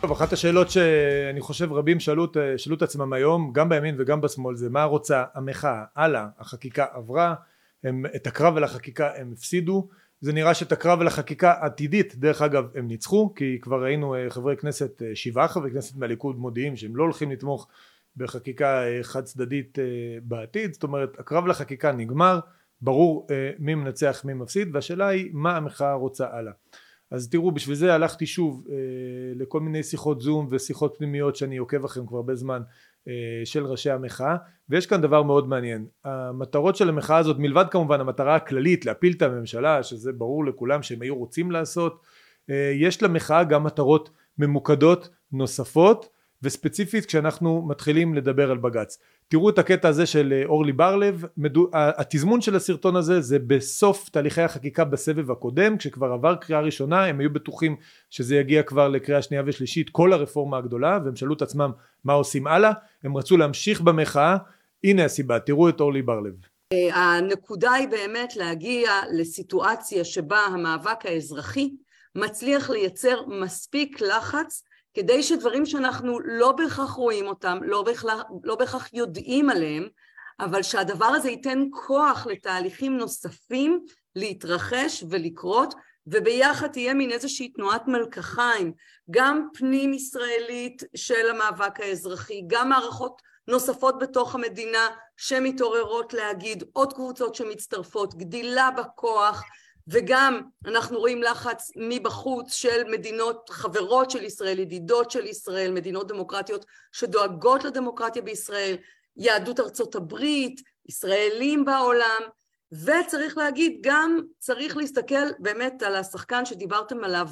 טוב, אחת השאלות שאני חושב רבים שאלו, שאלו את עצמם היום, גם בימין וגם בשמאל, זה מה רוצה המחאה, הלאה, החקיקה עברה, הם, את הקרב על החקיקה הם הפסידו, זה נראה שאת הקרב על החקיקה העתידית, דרך אגב, הם ניצחו, כי כבר ראינו אה, חברי כנסת, אה, שבעה חברי כנסת מהליכוד מודיעים שהם לא הולכים לתמוך בחקיקה אה, חד צדדית בעתיד, זאת אומרת, הקרב לחקיקה נגמר, ברור מי מנצח מי מפסיד, והשאלה היא מה המחאה רוצה הלאה. אז תראו בשביל זה הלכתי שוב אה, לכל מיני שיחות זום ושיחות פנימיות שאני עוקב אחריהן כבר הרבה זמן אה, של ראשי המחאה ויש כאן דבר מאוד מעניין. המטרות של המחאה הזאת מלבד כמובן המטרה הכללית להפיל את הממשלה שזה ברור לכולם שהם היו רוצים לעשות אה, יש למחאה גם מטרות ממוקדות נוספות וספציפית כשאנחנו מתחילים לדבר על בג"ץ. תראו את הקטע הזה של אה, אורלי בר-לב התזמון של הסרטון הזה זה בסוף תהליכי החקיקה בסבב הקודם כשכבר עבר קריאה ראשונה הם היו בטוחים שזה יגיע כבר לקריאה שנייה ושלישית כל הרפורמה הגדולה והם שאלו את עצמם מה עושים הלאה? הם רצו להמשיך במחאה. הנה הסיבה תראו את אורלי בר-לב. אה, הנקודה היא באמת להגיע לסיטואציה שבה המאבק האזרחי מצליח לייצר מספיק לחץ כדי שדברים שאנחנו לא בהכרח רואים אותם, לא בהכרח, לא בהכרח יודעים עליהם, אבל שהדבר הזה ייתן כוח לתהליכים נוספים להתרחש ולקרות, וביחד תהיה מין איזושהי תנועת מלקחיים, גם פנים ישראלית של המאבק האזרחי, גם מערכות נוספות בתוך המדינה שמתעוררות להגיד, עוד קבוצות שמצטרפות, גדילה בכוח, וגם אנחנו רואים לחץ מבחוץ של מדינות חברות של ישראל, ידידות של ישראל, מדינות דמוקרטיות שדואגות לדמוקרטיה בישראל, יהדות ארצות הברית, ישראלים בעולם, וצריך להגיד גם צריך להסתכל באמת על השחקן שדיברתם עליו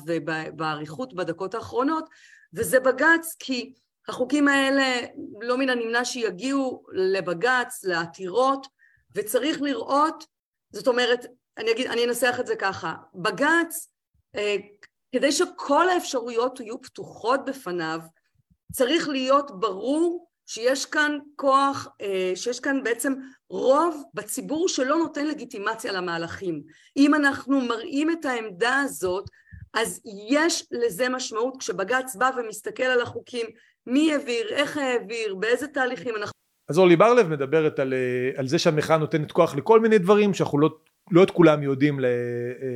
באריכות בדקות האחרונות וזה בג"ץ כי החוקים האלה לא מן הנמנע שיגיעו לבג"ץ, לעתירות וצריך לראות זאת אומרת אני אגיד, אני אנסח את זה ככה, בג"ץ, אה, כדי שכל האפשרויות יהיו פתוחות בפניו, צריך להיות ברור שיש כאן כוח, אה, שיש כאן בעצם רוב בציבור שלא נותן לגיטימציה למהלכים. אם אנחנו מראים את העמדה הזאת, אז יש לזה משמעות כשבג"ץ בא ומסתכל על החוקים, מי העביר, איך העביר, באיזה תהליכים אנחנו... אז אורלי בר-לב מדברת על, אה, על זה שהמחאה נותנת כוח לכל מיני דברים שאנחנו לא לא את כולם יודעים אה,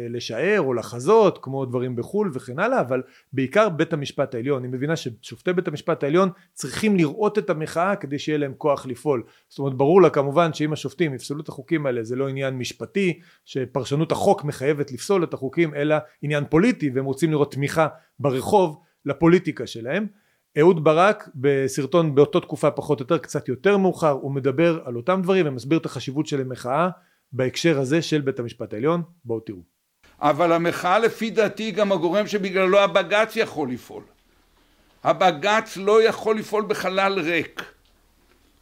לשער או לחזות כמו דברים בחו"ל וכן הלאה אבל בעיקר בית המשפט העליון. אני מבינה ששופטי בית המשפט העליון צריכים לראות את המחאה כדי שיהיה להם כוח לפעול. זאת אומרת ברור לה כמובן שאם השופטים יפסלו את החוקים האלה זה לא עניין משפטי שפרשנות החוק מחייבת לפסול את החוקים אלא עניין פוליטי והם רוצים לראות תמיכה ברחוב לפוליטיקה שלהם. אהוד ברק בסרטון באותו תקופה פחות או יותר קצת יותר מאוחר הוא מדבר על אותם דברים ומסביר את החשיבות של המחאה בהקשר הזה של בית המשפט העליון בואו תראו. אבל המחאה לפי דעתי גם הגורם שבגללו הבג"ץ יכול לפעול. הבג"ץ לא יכול לפעול בחלל ריק.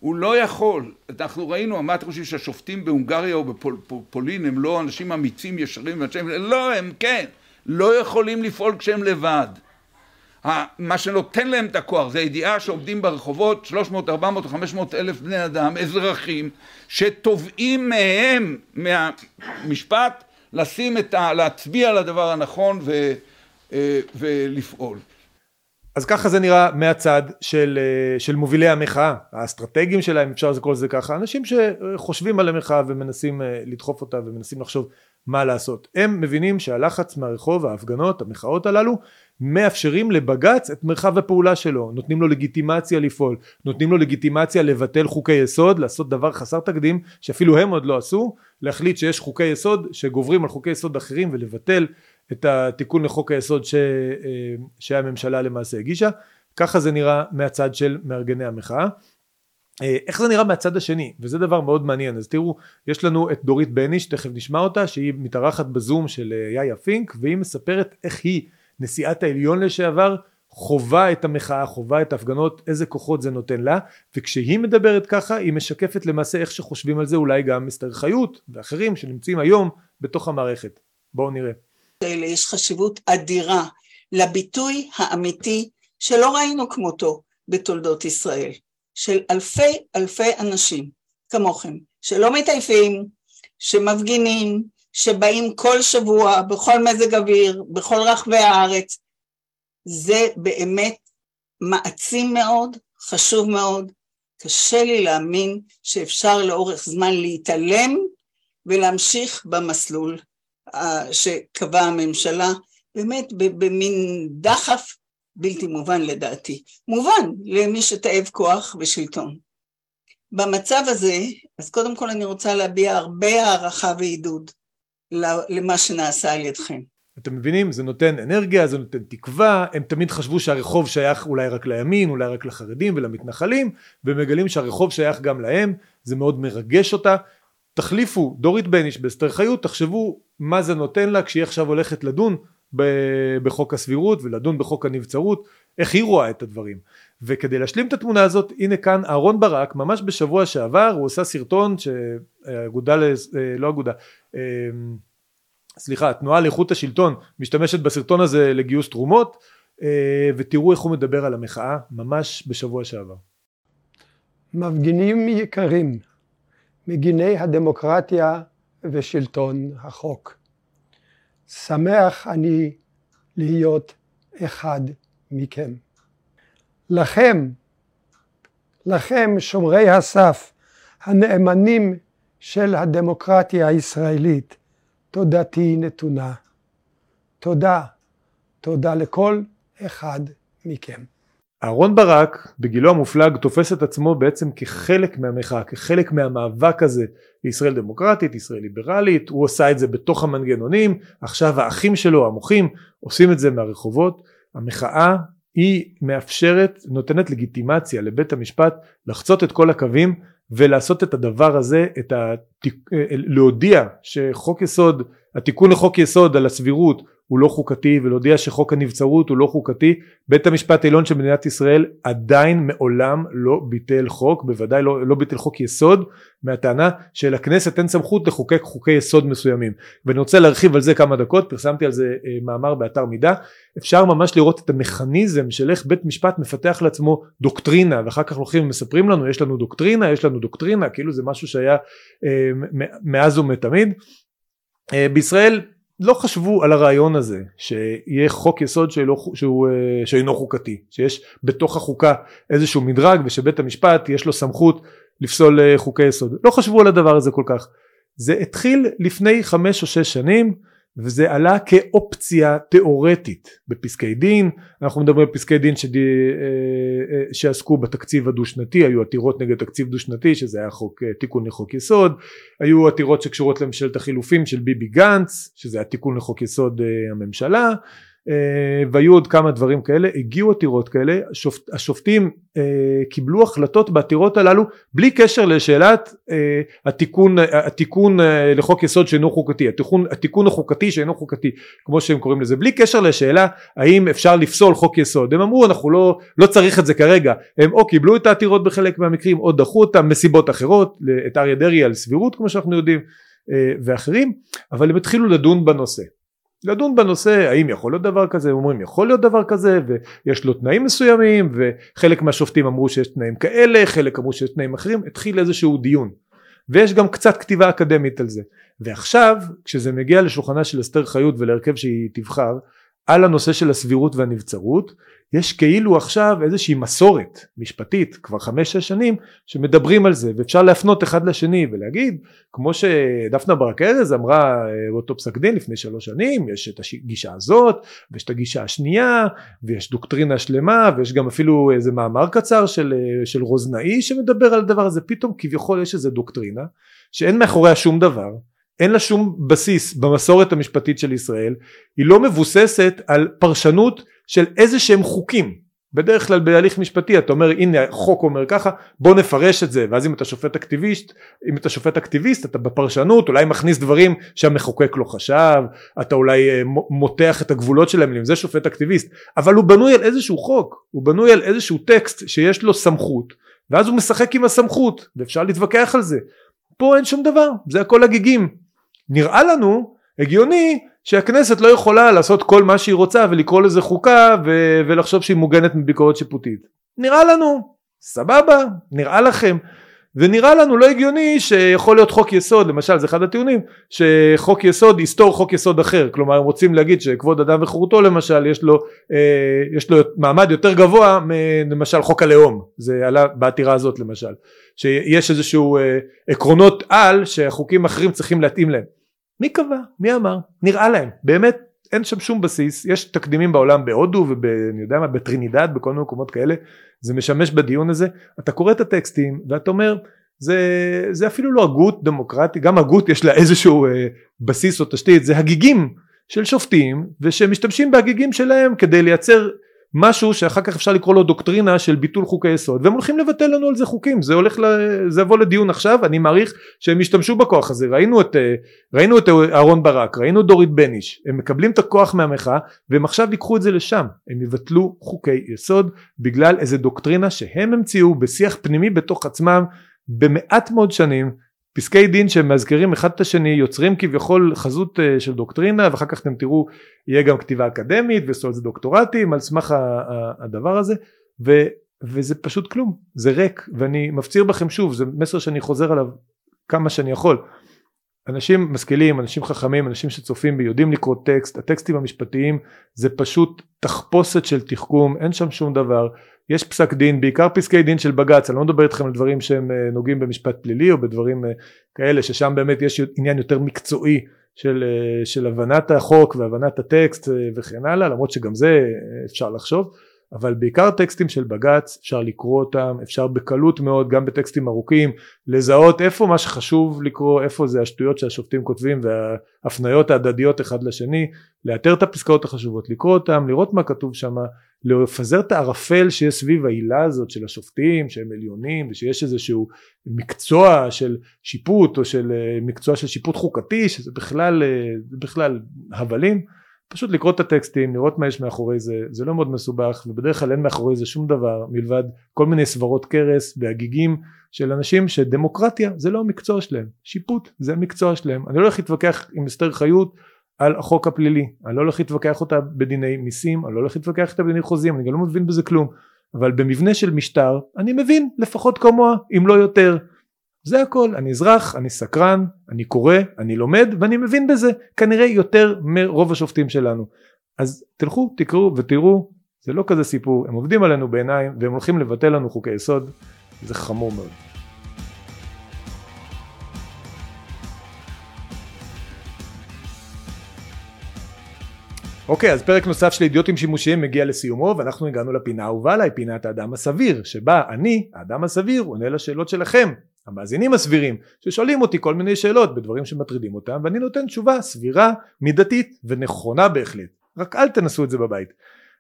הוא לא יכול. אנחנו ראינו, מה אתם חושבים שהשופטים בהונגריה או בפולין הם לא אנשים אמיצים, ישרים, לא, הם כן. לא יכולים לפעול כשהם לבד. מה שנותן להם את הכוח זה הידיעה שעומדים ברחובות 300, 400 או 500 אלף בני אדם, אזרחים, שתובעים מהם, מהמשפט, לשים את ה... להצביע על הדבר הנכון ו, אה, ולפעול. אז ככה זה נראה מהצד של, של מובילי המחאה, האסטרטגיים שלהם, אפשר לקרוא לזה ככה, אנשים שחושבים על המחאה ומנסים לדחוף אותה ומנסים לחשוב מה לעשות. הם מבינים שהלחץ מהרחוב, ההפגנות, המחאות הללו, מאפשרים לבג"ץ את מרחב הפעולה שלו, נותנים לו לגיטימציה לפעול, נותנים לו לגיטימציה לבטל חוקי יסוד, לעשות דבר חסר תקדים שאפילו הם עוד לא עשו, להחליט שיש חוקי יסוד שגוברים על חוקי יסוד אחרים ולבטל את התיקון לחוק היסוד ש... אה, שהממשלה למעשה הגישה, ככה זה נראה מהצד של מארגני המחאה. אה, איך זה נראה מהצד השני? וזה דבר מאוד מעניין. אז תראו יש לנו את דורית בניש תכף נשמע אותה שהיא מתארחת בזום של אה, יאיה פינק והיא מספרת איך היא נשיאת העליון לשעבר חווה את המחאה חווה את ההפגנות איזה כוחות זה נותן לה וכשהיא מדברת ככה היא משקפת למעשה איך שחושבים על זה אולי גם מסתר חיות ואחרים שנמצאים היום בתוך המערכת. בואו נראה. יש חשיבות אדירה לביטוי האמיתי שלא ראינו כמותו בתולדות ישראל של אלפי אלפי אנשים כמוכם, שלא מתעייפים, שמפגינים, שבאים כל שבוע בכל מזג אוויר, בכל רחבי הארץ, זה באמת מעצים מאוד, חשוב מאוד. קשה לי להאמין שאפשר לאורך זמן להתעלם ולהמשיך במסלול אה, שקבעה הממשלה, באמת במין דחף בלתי מובן לדעתי. מובן למי שתאב כוח ושלטון. במצב הזה, אז קודם כל אני רוצה להביע הרבה הערכה ועידוד למה שנעשה על ידכם. אתם מבינים? זה נותן אנרגיה, זה נותן תקווה, הם תמיד חשבו שהרחוב שייך אולי רק לימין, אולי רק לחרדים ולמתנחלים, ומגלים שהרחוב שייך גם להם, זה מאוד מרגש אותה. תחליפו דורית בניש באסתר חיות, תחשבו מה זה נותן לה כשהיא עכשיו הולכת לדון בחוק הסבירות ולדון בחוק הנבצרות, איך היא רואה את הדברים. וכדי להשלים את התמונה הזאת, הנה כאן אהרון ברק, ממש בשבוע שעבר, הוא עשה סרטון שהאגודה, לא אגודה, אמ, סליחה, התנועה לאיכות השלטון משתמשת בסרטון הזה לגיוס תרומות, אה, ותראו איך הוא מדבר על המחאה, ממש בשבוע שעבר. מפגינים יקרים, מגיני הדמוקרטיה ושלטון החוק. שמח אני להיות אחד מכם. לכם, לכם שומרי הסף, הנאמנים של הדמוקרטיה הישראלית, תודתי נתונה. תודה, תודה לכל אחד מכם. אהרון ברק בגילו המופלג תופס את עצמו בעצם כחלק מהמחאה, כחלק מהמאבק הזה. לישראל דמוקרטית, ישראל ליברלית, הוא עושה את זה בתוך המנגנונים, עכשיו האחים שלו המוחים עושים את זה מהרחובות, המחאה היא מאפשרת, נותנת לגיטימציה לבית המשפט לחצות את כל הקווים ולעשות את הדבר הזה, את התיק, להודיע שחוק יסוד, התיקון לחוק יסוד על הסבירות הוא לא חוקתי ולהודיע שחוק הנבצרות הוא לא חוקתי. בית המשפט העליון של מדינת ישראל עדיין מעולם לא ביטל חוק בוודאי לא, לא ביטל חוק יסוד מהטענה שלכנסת אין סמכות לחוקק חוקי יסוד מסוימים. ואני רוצה להרחיב על זה כמה דקות פרסמתי על זה אה, מאמר באתר מידע אפשר ממש לראות את המכניזם של איך בית משפט מפתח לעצמו דוקטרינה ואחר כך הולכים ומספרים לנו יש לנו דוקטרינה יש לנו דוקטרינה כאילו זה משהו שהיה אה, מאז ומתמיד. אה, בישראל לא חשבו על הרעיון הזה שיהיה חוק יסוד שאינו, שהוא, אה, שאינו חוקתי שיש בתוך החוקה איזשהו מדרג ושבית המשפט יש לו סמכות לפסול אה, חוקי יסוד. לא חשבו על הדבר הזה כל כך. זה התחיל לפני חמש או שש שנים וזה עלה כאופציה תיאורטית. בפסקי דין אנחנו מדברים על פסקי דין שדי, אה, אה, שעסקו בתקציב הדו שנתי היו עתירות נגד תקציב דו שנתי שזה היה חוק אה, תיקון לחוק יסוד. היו עתירות שקשורות לממשלת החילופים של ביבי גנץ שזה התיקון לחוק יסוד הממשלה והיו עוד כמה דברים כאלה הגיעו עתירות כאלה השופט, השופטים אה, קיבלו החלטות בעתירות הללו בלי קשר לשאלת אה, התיקון, התיקון אה, לחוק יסוד שאינו חוקתי התיקון, התיקון החוקתי שאינו חוקתי כמו שהם קוראים לזה בלי קשר לשאלה האם אפשר לפסול חוק יסוד. הם אמרו אנחנו לא, לא צריך את זה כרגע. הם או קיבלו את העתירות בחלק מהמקרים או דחו אותם מסיבות אחרות את אריה דרעי על סבירות כמו שאנחנו יודעים אה, ואחרים אבל הם התחילו לדון בנושא לדון בנושא האם יכול להיות דבר כזה, אומרים יכול להיות דבר כזה ויש לו תנאים מסוימים וחלק מהשופטים אמרו שיש תנאים כאלה, חלק אמרו שיש תנאים אחרים, התחיל איזשהו דיון. ויש גם קצת כתיבה אקדמית על זה. ועכשיו כשזה מגיע לשולחנה של אסתר חיות ולהרכב שהיא תבחר על הנושא של הסבירות והנבצרות יש כאילו עכשיו איזושהי מסורת משפטית כבר חמש שש שנים שמדברים על זה ואפשר להפנות אחד לשני ולהגיד כמו שדפנה ברק ארז אמרה אה, באותו פסק דין לפני שלוש שנים יש את הגישה הזאת ויש את הגישה השנייה ויש דוקטרינה שלמה ויש גם אפילו איזה מאמר קצר של, אה, של רוזנאי שמדבר על הדבר הזה פתאום כביכול יש איזה דוקטרינה שאין מאחוריה שום דבר אין לה שום בסיס במסורת המשפטית של ישראל היא לא מבוססת על פרשנות של איזה שהם חוקים. בדרך כלל בהליך משפטי אתה אומר הנה החוק אומר ככה בוא נפרש את זה. ואז אם אתה שופט אקטיביסט אם אתה שופט אקטיביסט אתה בפרשנות אולי מכניס דברים שהמחוקק לא חשב אתה אולי אה, מותח את הגבולות שלהם זה שופט אקטיביסט. אבל הוא בנוי על איזשהו חוק הוא בנוי על איזשהו טקסט שיש לו סמכות ואז הוא משחק עם הסמכות ואפשר להתווכח על זה. פה אין שום דבר זה הכל הגיגים נראה לנו הגיוני שהכנסת לא יכולה לעשות כל מה שהיא רוצה ולקרוא לזה חוקה ו- ולחשוב שהיא מוגנת מביקורת שיפוטית. נראה לנו, סבבה, נראה לכם. ונראה לנו לא הגיוני שיכול להיות חוק יסוד, למשל זה אחד הטיעונים, שחוק יסוד יסתור חוק יסוד אחר, כלומר הם רוצים להגיד שכבוד אדם וחירותו למשל יש לו, אה, יש לו מעמד יותר גבוה מלמשל חוק הלאום, זה עלה בעתירה הזאת למשל, שיש איזשהו אה, עקרונות על שהחוקים אחרים צריכים להתאים להם. מי קבע? מי אמר? נראה להם. באמת אין שם שום בסיס. יש תקדימים בעולם בהודו ואני יודע מה, בטרינידד, בכל מיני מקומות כאלה. זה משמש בדיון הזה. אתה קורא את הטקסטים ואתה אומר זה, זה אפילו לא הגות דמוקרטי, גם הגות יש לה איזשהו אה, בסיס או תשתית, זה הגיגים של שופטים ושמשתמשים בהגיגים שלהם כדי לייצר משהו שאחר כך אפשר לקרוא לו דוקטרינה של ביטול חוקי יסוד והם הולכים לבטל לנו על זה חוקים. זה הולך ל... זה יבוא לדיון עכשיו אני מעריך שהם ישתמשו בכוח הזה. ראינו את אה, ראינו את אהרון ברק ראינו דורית בניש. הם מקבלים את הכוח מהמחאה והם עכשיו ייקחו את זה לשם. הם יבטלו חוקי יסוד בגלל איזה דוקטרינה שהם המציאו בשיח פנימי בתוך עצמם במעט מאוד שנים פסקי דין שמזכירים אחד את השני יוצרים כביכול חזות אה, של דוקטרינה ואחר כך אתם תראו יהיה גם כתיבה אקדמית ועשו על זה דוקטורטים על סמך הדבר הזה ו, וזה פשוט כלום זה ריק ואני מפציר בכם שוב זה מסר שאני חוזר עליו כמה שאני יכול. אנשים משכילים אנשים חכמים אנשים שצופים בי יודעים לקרוא טקסט הטקסטים המשפטיים זה פשוט תחפושת של תחכום אין שם שום דבר יש פסק דין, בעיקר פסקי דין של בג"ץ, אני לא מדבר איתכם על דברים שהם אה, נוגעים במשפט פלילי או בדברים אה, כאלה ששם באמת יש עניין יותר מקצועי של, אה, של הבנת החוק והבנת הטקסט וכן הלאה, למרות שגם זה אפשר לחשוב, אבל בעיקר טקסטים של בג"ץ אפשר לקרוא אותם, אפשר בקלות מאוד גם בטקסטים ארוכים לזהות איפה מה שחשוב לקרוא, איפה זה השטויות שהשופטים כותבים וההפניות ההדדיות אחד לשני, לאתר את הפסקאות החשובות, לקרוא אותם, לראות מה כתוב שם, לפזר את הערפל שיש סביב העילה הזאת של השופטים שהם עליונים ושיש איזשהו מקצוע של שיפוט או של אה, מקצוע של שיפוט חוקתי שזה בכלל, אה, בכלל הבלים פשוט לקרוא את הטקסטים לראות מה יש מאחורי זה זה לא מאוד מסובך ובדרך כלל אין מאחורי זה שום דבר מלבד כל מיני סברות קרס והגיגים של אנשים שדמוקרטיה זה לא המקצוע שלהם שיפוט זה המקצוע שלהם. אני לא הולך להתווכח עם אסתר חיות על החוק הפלילי אני לא הולך להתווכח אותה בדיני מיסים אני לא הולך להתווכח איתה בדיני חוזים אני גם לא מבין בזה כלום. אבל במבנה של משטר אני מבין לפחות כמוה אם לא יותר זה הכל אני אזרח אני סקרן אני קורא אני לומד ואני מבין בזה כנראה יותר מרוב השופטים שלנו. אז תלכו תקראו ותראו זה לא כזה סיפור הם עובדים עלינו בעיניים והם הולכים לבטל לנו חוקי יסוד זה חמור מאוד. אוקיי, אז פרק נוסף של אידיוטים שימושיים מגיע לסיומו, ואנחנו הגענו לפינה האהובה עליי, פינת האדם הסביר, שבה אני, האדם הסביר, עונה לשאלות שלכם, המאזינים הסבירים, ששואלים אותי כל מיני שאלות בדברים שמטרידים אותם, ואני נותן תשובה סבירה, מידתית ונכונה בהחלט. רק אל תנסו את זה בבית.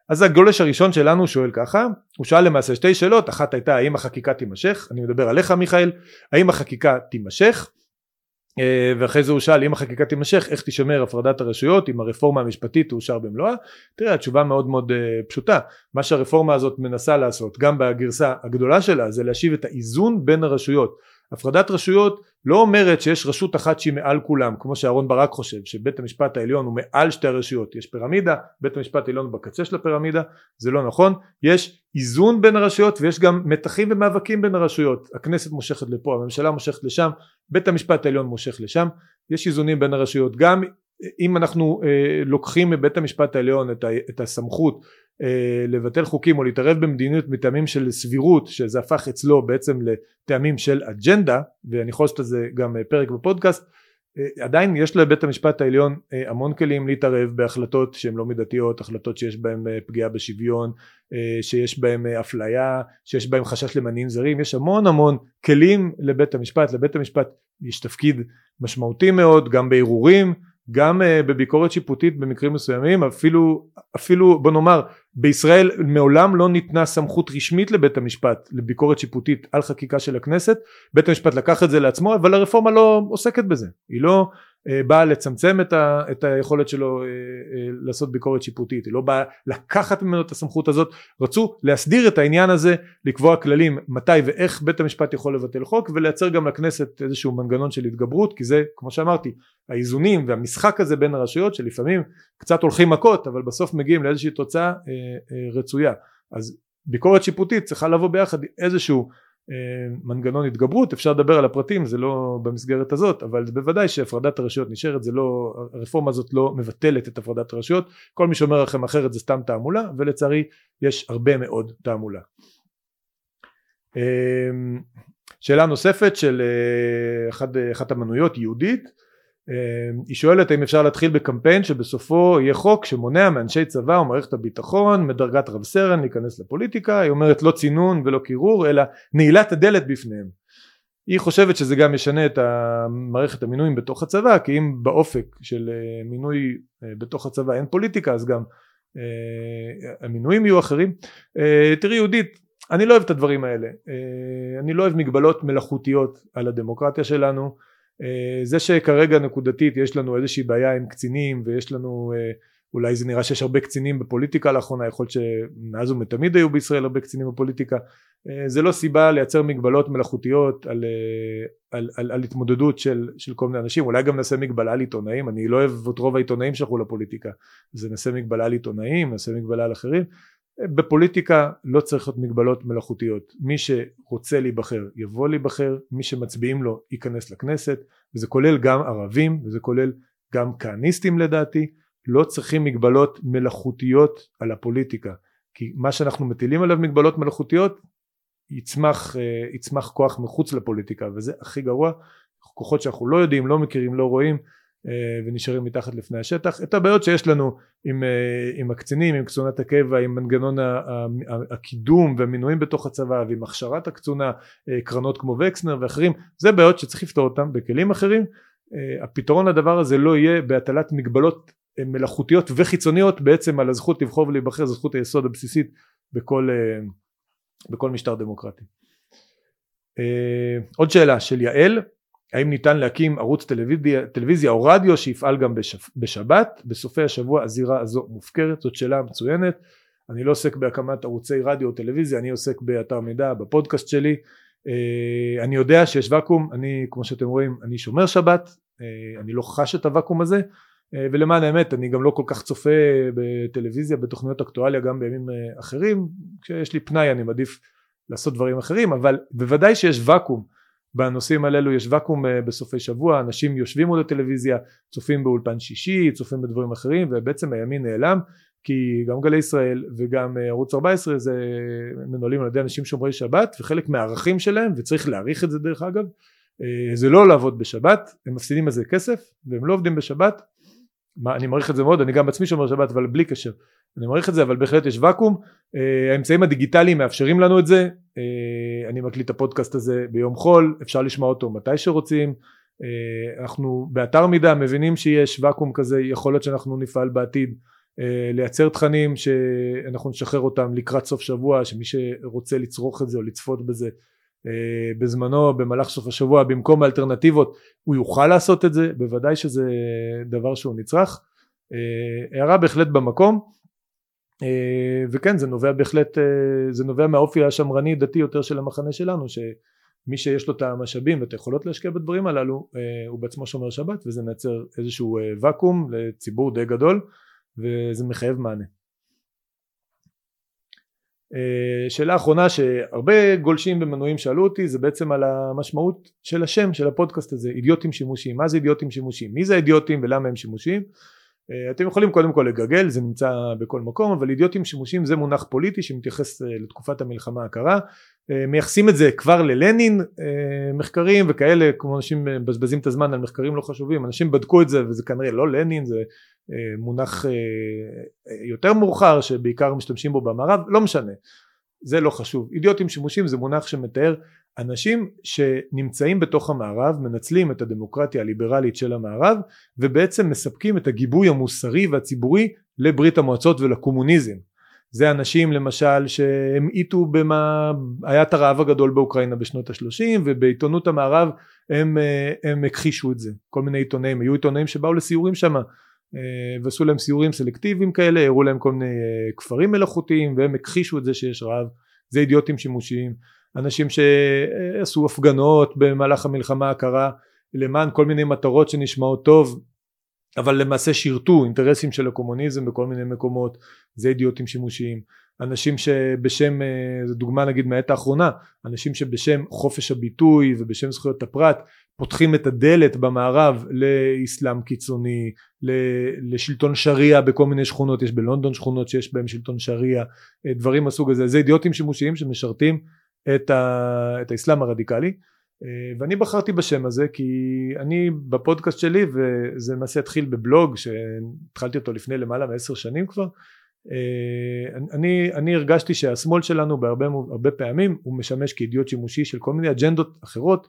אז הגולש הראשון שלנו שואל ככה, הוא שאל למעשה שתי שאלות, אחת הייתה האם החקיקה תימשך, אני מדבר עליך מיכאל, האם החקיקה תימשך, אה, ואחרי זה הוא שאל אם החקיקה תימשך איך תישמר הפרדת הרשויות? אם הרפורמה המשפטית תאושר במלואה? תראה התשובה מאוד מאוד uh, פשוטה. מה שהרפורמה הזאת מנסה לעשות גם בגרסה הגדולה שלה זה להשיב את האיזון בין הרשויות הפרדת רשויות לא אומרת שיש רשות אחת שהיא מעל כולם כמו שאהרון ברק חושב שבית המשפט העליון הוא מעל שתי הרשויות. יש פירמידה בית המשפט העליון בקצה של הפירמידה זה לא נכון. יש איזון בין הרשויות ויש גם מתחים ומאבקים בין הרשויות. הכנסת מושכת לפה הממשלה מושכת לשם בית המשפט העליון מושך לשם. יש איזונים בין הרשויות. גם אם אנחנו אה, לוקחים מבית המשפט העליון את, ה, את הסמכות לבטל חוקים או להתערב במדיניות מטעמים של סבירות שזה הפך אצלו בעצם לטעמים של אג'נדה ואני יכול לעשות גם אה, פרק בפודקאסט אה, עדיין יש לבית המשפט העליון אה, המון כלים להתערב בהחלטות שהן לא מידתיות, החלטות שיש בהן אה, פגיעה בשוויון, שיש בהן אפליה, שיש בהן חשש למניעים זרים, יש המון המון כלים לבית המשפט, לבית המשפט יש תפקיד משמעותי מאוד גם בערעורים גם uh, בביקורת שיפוטית במקרים מסוימים אפילו אפילו בוא נאמר בישראל מעולם לא ניתנה סמכות רשמית לבית המשפט לביקורת שיפוטית על חקיקה של הכנסת. בית המשפט לקח את זה לעצמו אבל הרפורמה לא עוסקת בזה. היא לא אה, באה לצמצם את, ה, את היכולת שלו אה, אה, לעשות ביקורת שיפוטית, היא לא באה לקחת ממנו את הסמכות הזאת, רצו להסדיר את העניין הזה, לקבוע כללים מתי ואיך בית המשפט יכול לבטל חוק ולייצר גם לכנסת איזשהו מנגנון של התגברות כי זה כמו שאמרתי האיזונים והמשחק הזה בין הרשויות שלפעמים קצת הולכים מכות אבל בסוף מגיעים לאיזושהי תוצאה רצויה. אז ביקורת שיפוטית צריכה לבוא ביחד איזשהו אה, מנגנון התגברות אפשר לדבר על הפרטים זה לא במסגרת הזאת אבל בוודאי שהפרדת הרשויות נשארת זה לא הרפורמה הזאת לא מבטלת את הפרדת הרשויות. כל מי שאומר לכם אחרת זה סתם תעמולה ולצערי יש הרבה מאוד תעמולה. אה, שאלה נוספת של אה, אחת, המנויות יהודית היא שואלת האם אפשר להתחיל בקמפיין שבסופו יהיה חוק שמונע מאנשי צבא או מערכת הביטחון מדרגת רב סרן להיכנס לפוליטיקה. היא אומרת לא צינון ולא קירור אלא נעילת הדלת בפניהם. היא חושבת שזה גם ישנה את מערכת המינויים בתוך הצבא כי אם באופק של אה, מינוי אה, בתוך הצבא אין פוליטיקה אז גם אה, המינויים יהיו אחרים. תראי יהודית אני לא אוהב את הדברים האלה. אני לא אוהב מגבלות מלאכותיות על הדמוקרטיה שלנו זה שכרגע נקודתית יש לנו איזושהי בעיה עם קצינים ויש לנו אה, אולי זה נראה שיש הרבה קצינים בפוליטיקה לאחרונה יכול להיות שמאז ומתמיד היו בישראל הרבה קצינים בפוליטיקה אה, זה לא סיבה לייצר מגבלות מלאכותיות על, על, על, על התמודדות של, של כל מיני אנשים אולי גם נעשה מגבלה על עיתונאים אני לא אוהב את רוב העיתונאים שהלכו לפוליטיקה אז נעשה מגבלה על עיתונאים נעשה מגבלה על אחרים בפוליטיקה לא צריך להיות מגבלות מלאכותיות. מי שרוצה להיבחר יבוא להיבחר. מי שמצביעים לו ייכנס לכנסת. וזה כולל גם ערבים וזה כולל גם כהניסטים לדעתי. לא צריכים מגבלות מלאכותיות על הפוליטיקה. כי מה שאנחנו מטילים עליו מגבלות מלאכותיות יצמח, אה, יצמח כוח מחוץ לפוליטיקה. וזה הכי גרוע. כוחות שאנחנו לא יודעים לא מכירים לא רואים ונשארים מתחת לפני השטח. את הבעיות שיש לנו עם, אה, עם הקצינים עם קצונת הקבע עם מנגנון הקידום והמינויים בתוך הצבא ועם הכשרת הקצונה אה, קרנות כמו וקסנר ואחרים זה בעיות שצריך לפתור אותם בכלים אחרים. הפתרון לדבר הזה לא יהיה בהטלת מגבלות מלאכותיות וחיצוניות בעצם על הזכות לבחור ולהיבחר זו זכות היסוד הבסיסית בכל, בכל משטר דמוקרטי. עוד שאלה של יעל האם ניתן להקים ערוץ טלוויזיה, טלוויזיה או רדיו שיפעל גם בשב, בשבת? בסופי השבוע הזירה הזו מופקרת, זאת שאלה מצוינת. אני לא עוסק בהקמת ערוצי רדיו או טלוויזיה, אני עוסק באתר מידע, בפודקאסט שלי. אה, אני יודע שיש ואקום, אני כמו שאתם רואים, אני שומר שבת, אה, אני לא חש את הוואקום הזה, אה, ולמען האמת אני גם לא כל כך צופה בטלוויזיה, בתוכניות אקטואליה גם בימים אחרים, כשיש לי פנאי אני מעדיף לעשות דברים אחרים, אבל בוודאי שיש ואקום בנושאים הללו יש ואקום אה, בסופי שבוע אנשים יושבים מול הטלוויזיה צופים באולפן שישי צופים בדברים אחרים ובעצם הימין נעלם כי גם גלי ישראל וגם אה, ערוץ 14 זה מנוהלים על ידי אנשים שומרי שבת וחלק מהערכים שלהם וצריך להעריך את זה דרך אגב אה, זה לא לעבוד בשבת הם מפסידים על זה כסף והם לא עובדים בשבת מה, אני מעריך את זה מאוד אני גם בעצמי שומר שבת אבל בלי קשר. אני מעריך את זה אבל בהחלט יש ואקום. uh, האמצעים הדיגיטליים מאפשרים לנו את זה. uh, אני מקליט את הפודקאסט הזה ביום חול אפשר לשמוע אותו מתי שרוצים. uh, אנחנו באתר מידע מבינים שיש ואקום כזה יכול להיות שאנחנו נפעל בעתיד uh, לייצר תכנים שאנחנו נשחרר אותם לקראת סוף שבוע שמי שרוצה לצרוך את זה או לצפות בזה בזמנו במהלך סוף השבוע במקום האלטרנטיבות הוא יוכל לעשות את זה בוודאי שזה דבר שהוא נצרך. uh, הערה בהחלט במקום. אה, וכן זה נובע בהחלט אה, זה נובע מהאופי השמרני דתי יותר של המחנה שלנו שמי שיש לו את המשאבים ואת היכולות להשקיע בדברים הללו אה, הוא בעצמו שומר שבת וזה מייצר איזשהו ואקום לציבור די גדול וזה מחייב מענה. אה, שאלה אחרונה שהרבה גולשים ומנויים שאלו אותי זה בעצם על המשמעות של השם של הפודקאסט הזה אידיוטים שימושיים מה זה אידיוטים שימושיים מי זה אידיוטים ולמה הם שימושיים? אה, אתם יכולים קודם כל לגגל זה נמצא בכל מקום אבל אידיוטים שימושיים זה מונח פוליטי שמתייחס לתקופת המלחמה הקרה. מייחסים את זה כבר ללנין מחקרים וכאלה כמו אנשים מבזבזים את הזמן על מחקרים לא חשובים אנשים בדקו את זה וזה כנראה לא לנין זה מונח יותר מאוחר שבעיקר משתמשים בו במערב לא משנה. זה לא חשוב. אידיוטים שימושים זה מונח שמתאר אנשים שנמצאים בתוך המערב מנצלים את הדמוקרטיה הליברלית של המערב ובעצם מספקים את הגיבוי המוסרי והציבורי לברית המועצות ולקומוניזם. זה אנשים למשל שהמעיטו במה היה את הרעב הגדול באוקראינה בשנות השלושים ובעיתונות המערב הם, הם הכחישו את זה. כל מיני עיתונאים. היו עיתונאים שבאו לסיורים שם ועשו להם סיורים סלקטיביים כאלה הראו להם כל מיני כפרים מלאכותיים והם הכחישו את זה שיש רעב. זה אידיוטים שימושיים אנשים שעשו הפגנות במהלך המלחמה הקרה למען כל מיני מטרות שנשמעות טוב אבל למעשה שירתו אינטרסים של הקומוניזם בכל מיני מקומות זה אידיוטים שימושיים. אנשים שבשם זו דוגמה נגיד מהעת האחרונה אנשים שבשם חופש הביטוי ובשם זכויות הפרט פותחים את הדלת במערב לאסלאם קיצוני לשלטון שריעה בכל מיני שכונות יש בלונדון שכונות שיש בהם שלטון שריעה דברים מסוג הזה. זה אידיוטים שימושיים שמשרתים את, ה, את האסלאם הרדיקלי אה, ואני בחרתי בשם הזה כי אני בפודקאסט שלי וזה למעשה התחיל בבלוג שהתחלתי אותו לפני למעלה מעשר שנים כבר אה, אני, אני הרגשתי שהשמאל שלנו בהרבה הרבה פעמים הוא משמש כאידיוט שימושי של כל מיני אג'נדות אחרות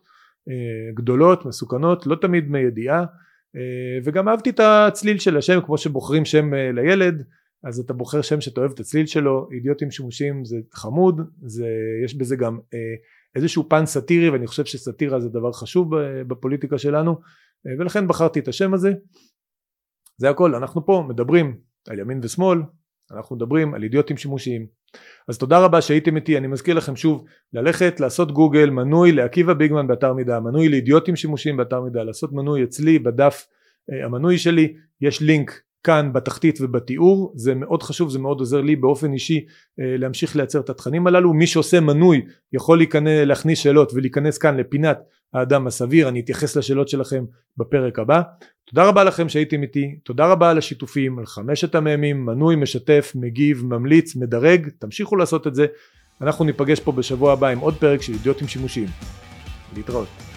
אה, גדולות מסוכנות לא תמיד מידיעה וגם אהבתי את הצליל של השם כמו שבוחרים שם לילד אז אתה בוחר שם שאתה אוהב את הצליל שלו אידיוטים שימושיים זה חמוד זה יש בזה גם איזשהו פן סאטירי ואני חושב שסאטירה זה דבר חשוב בפוליטיקה שלנו ולכן בחרתי את השם הזה. זה הכל אנחנו פה מדברים על ימין ושמאל אנחנו מדברים על אידיוטים שימושיים אז תודה רבה שהייתם איתי אני מזכיר לכם שוב ללכת לעשות גוגל מנוי לעקיבא ביגמן באתר מידע מנוי לאידיוטים שימושיים באתר מידע לעשות מנוי אצלי בדף המנוי שלי יש לינק כאן בתחתית ובתיאור זה מאוד חשוב זה מאוד עוזר לי באופן אישי אה, להמשיך לייצר את התכנים הללו. מי שעושה מנוי יכול להיכנס, להכניס שאלות ולהיכנס כאן לפינת האדם הסביר. אני אתייחס לשאלות שלכם בפרק הבא. תודה רבה לכם שהייתם איתי תודה רבה על השיתופים על חמשת המאמים מנוי משתף מגיב ממליץ מדרג תמשיכו לעשות את זה. אנחנו ניפגש פה בשבוע הבא עם עוד פרק של אידיוטים שימושיים להתראות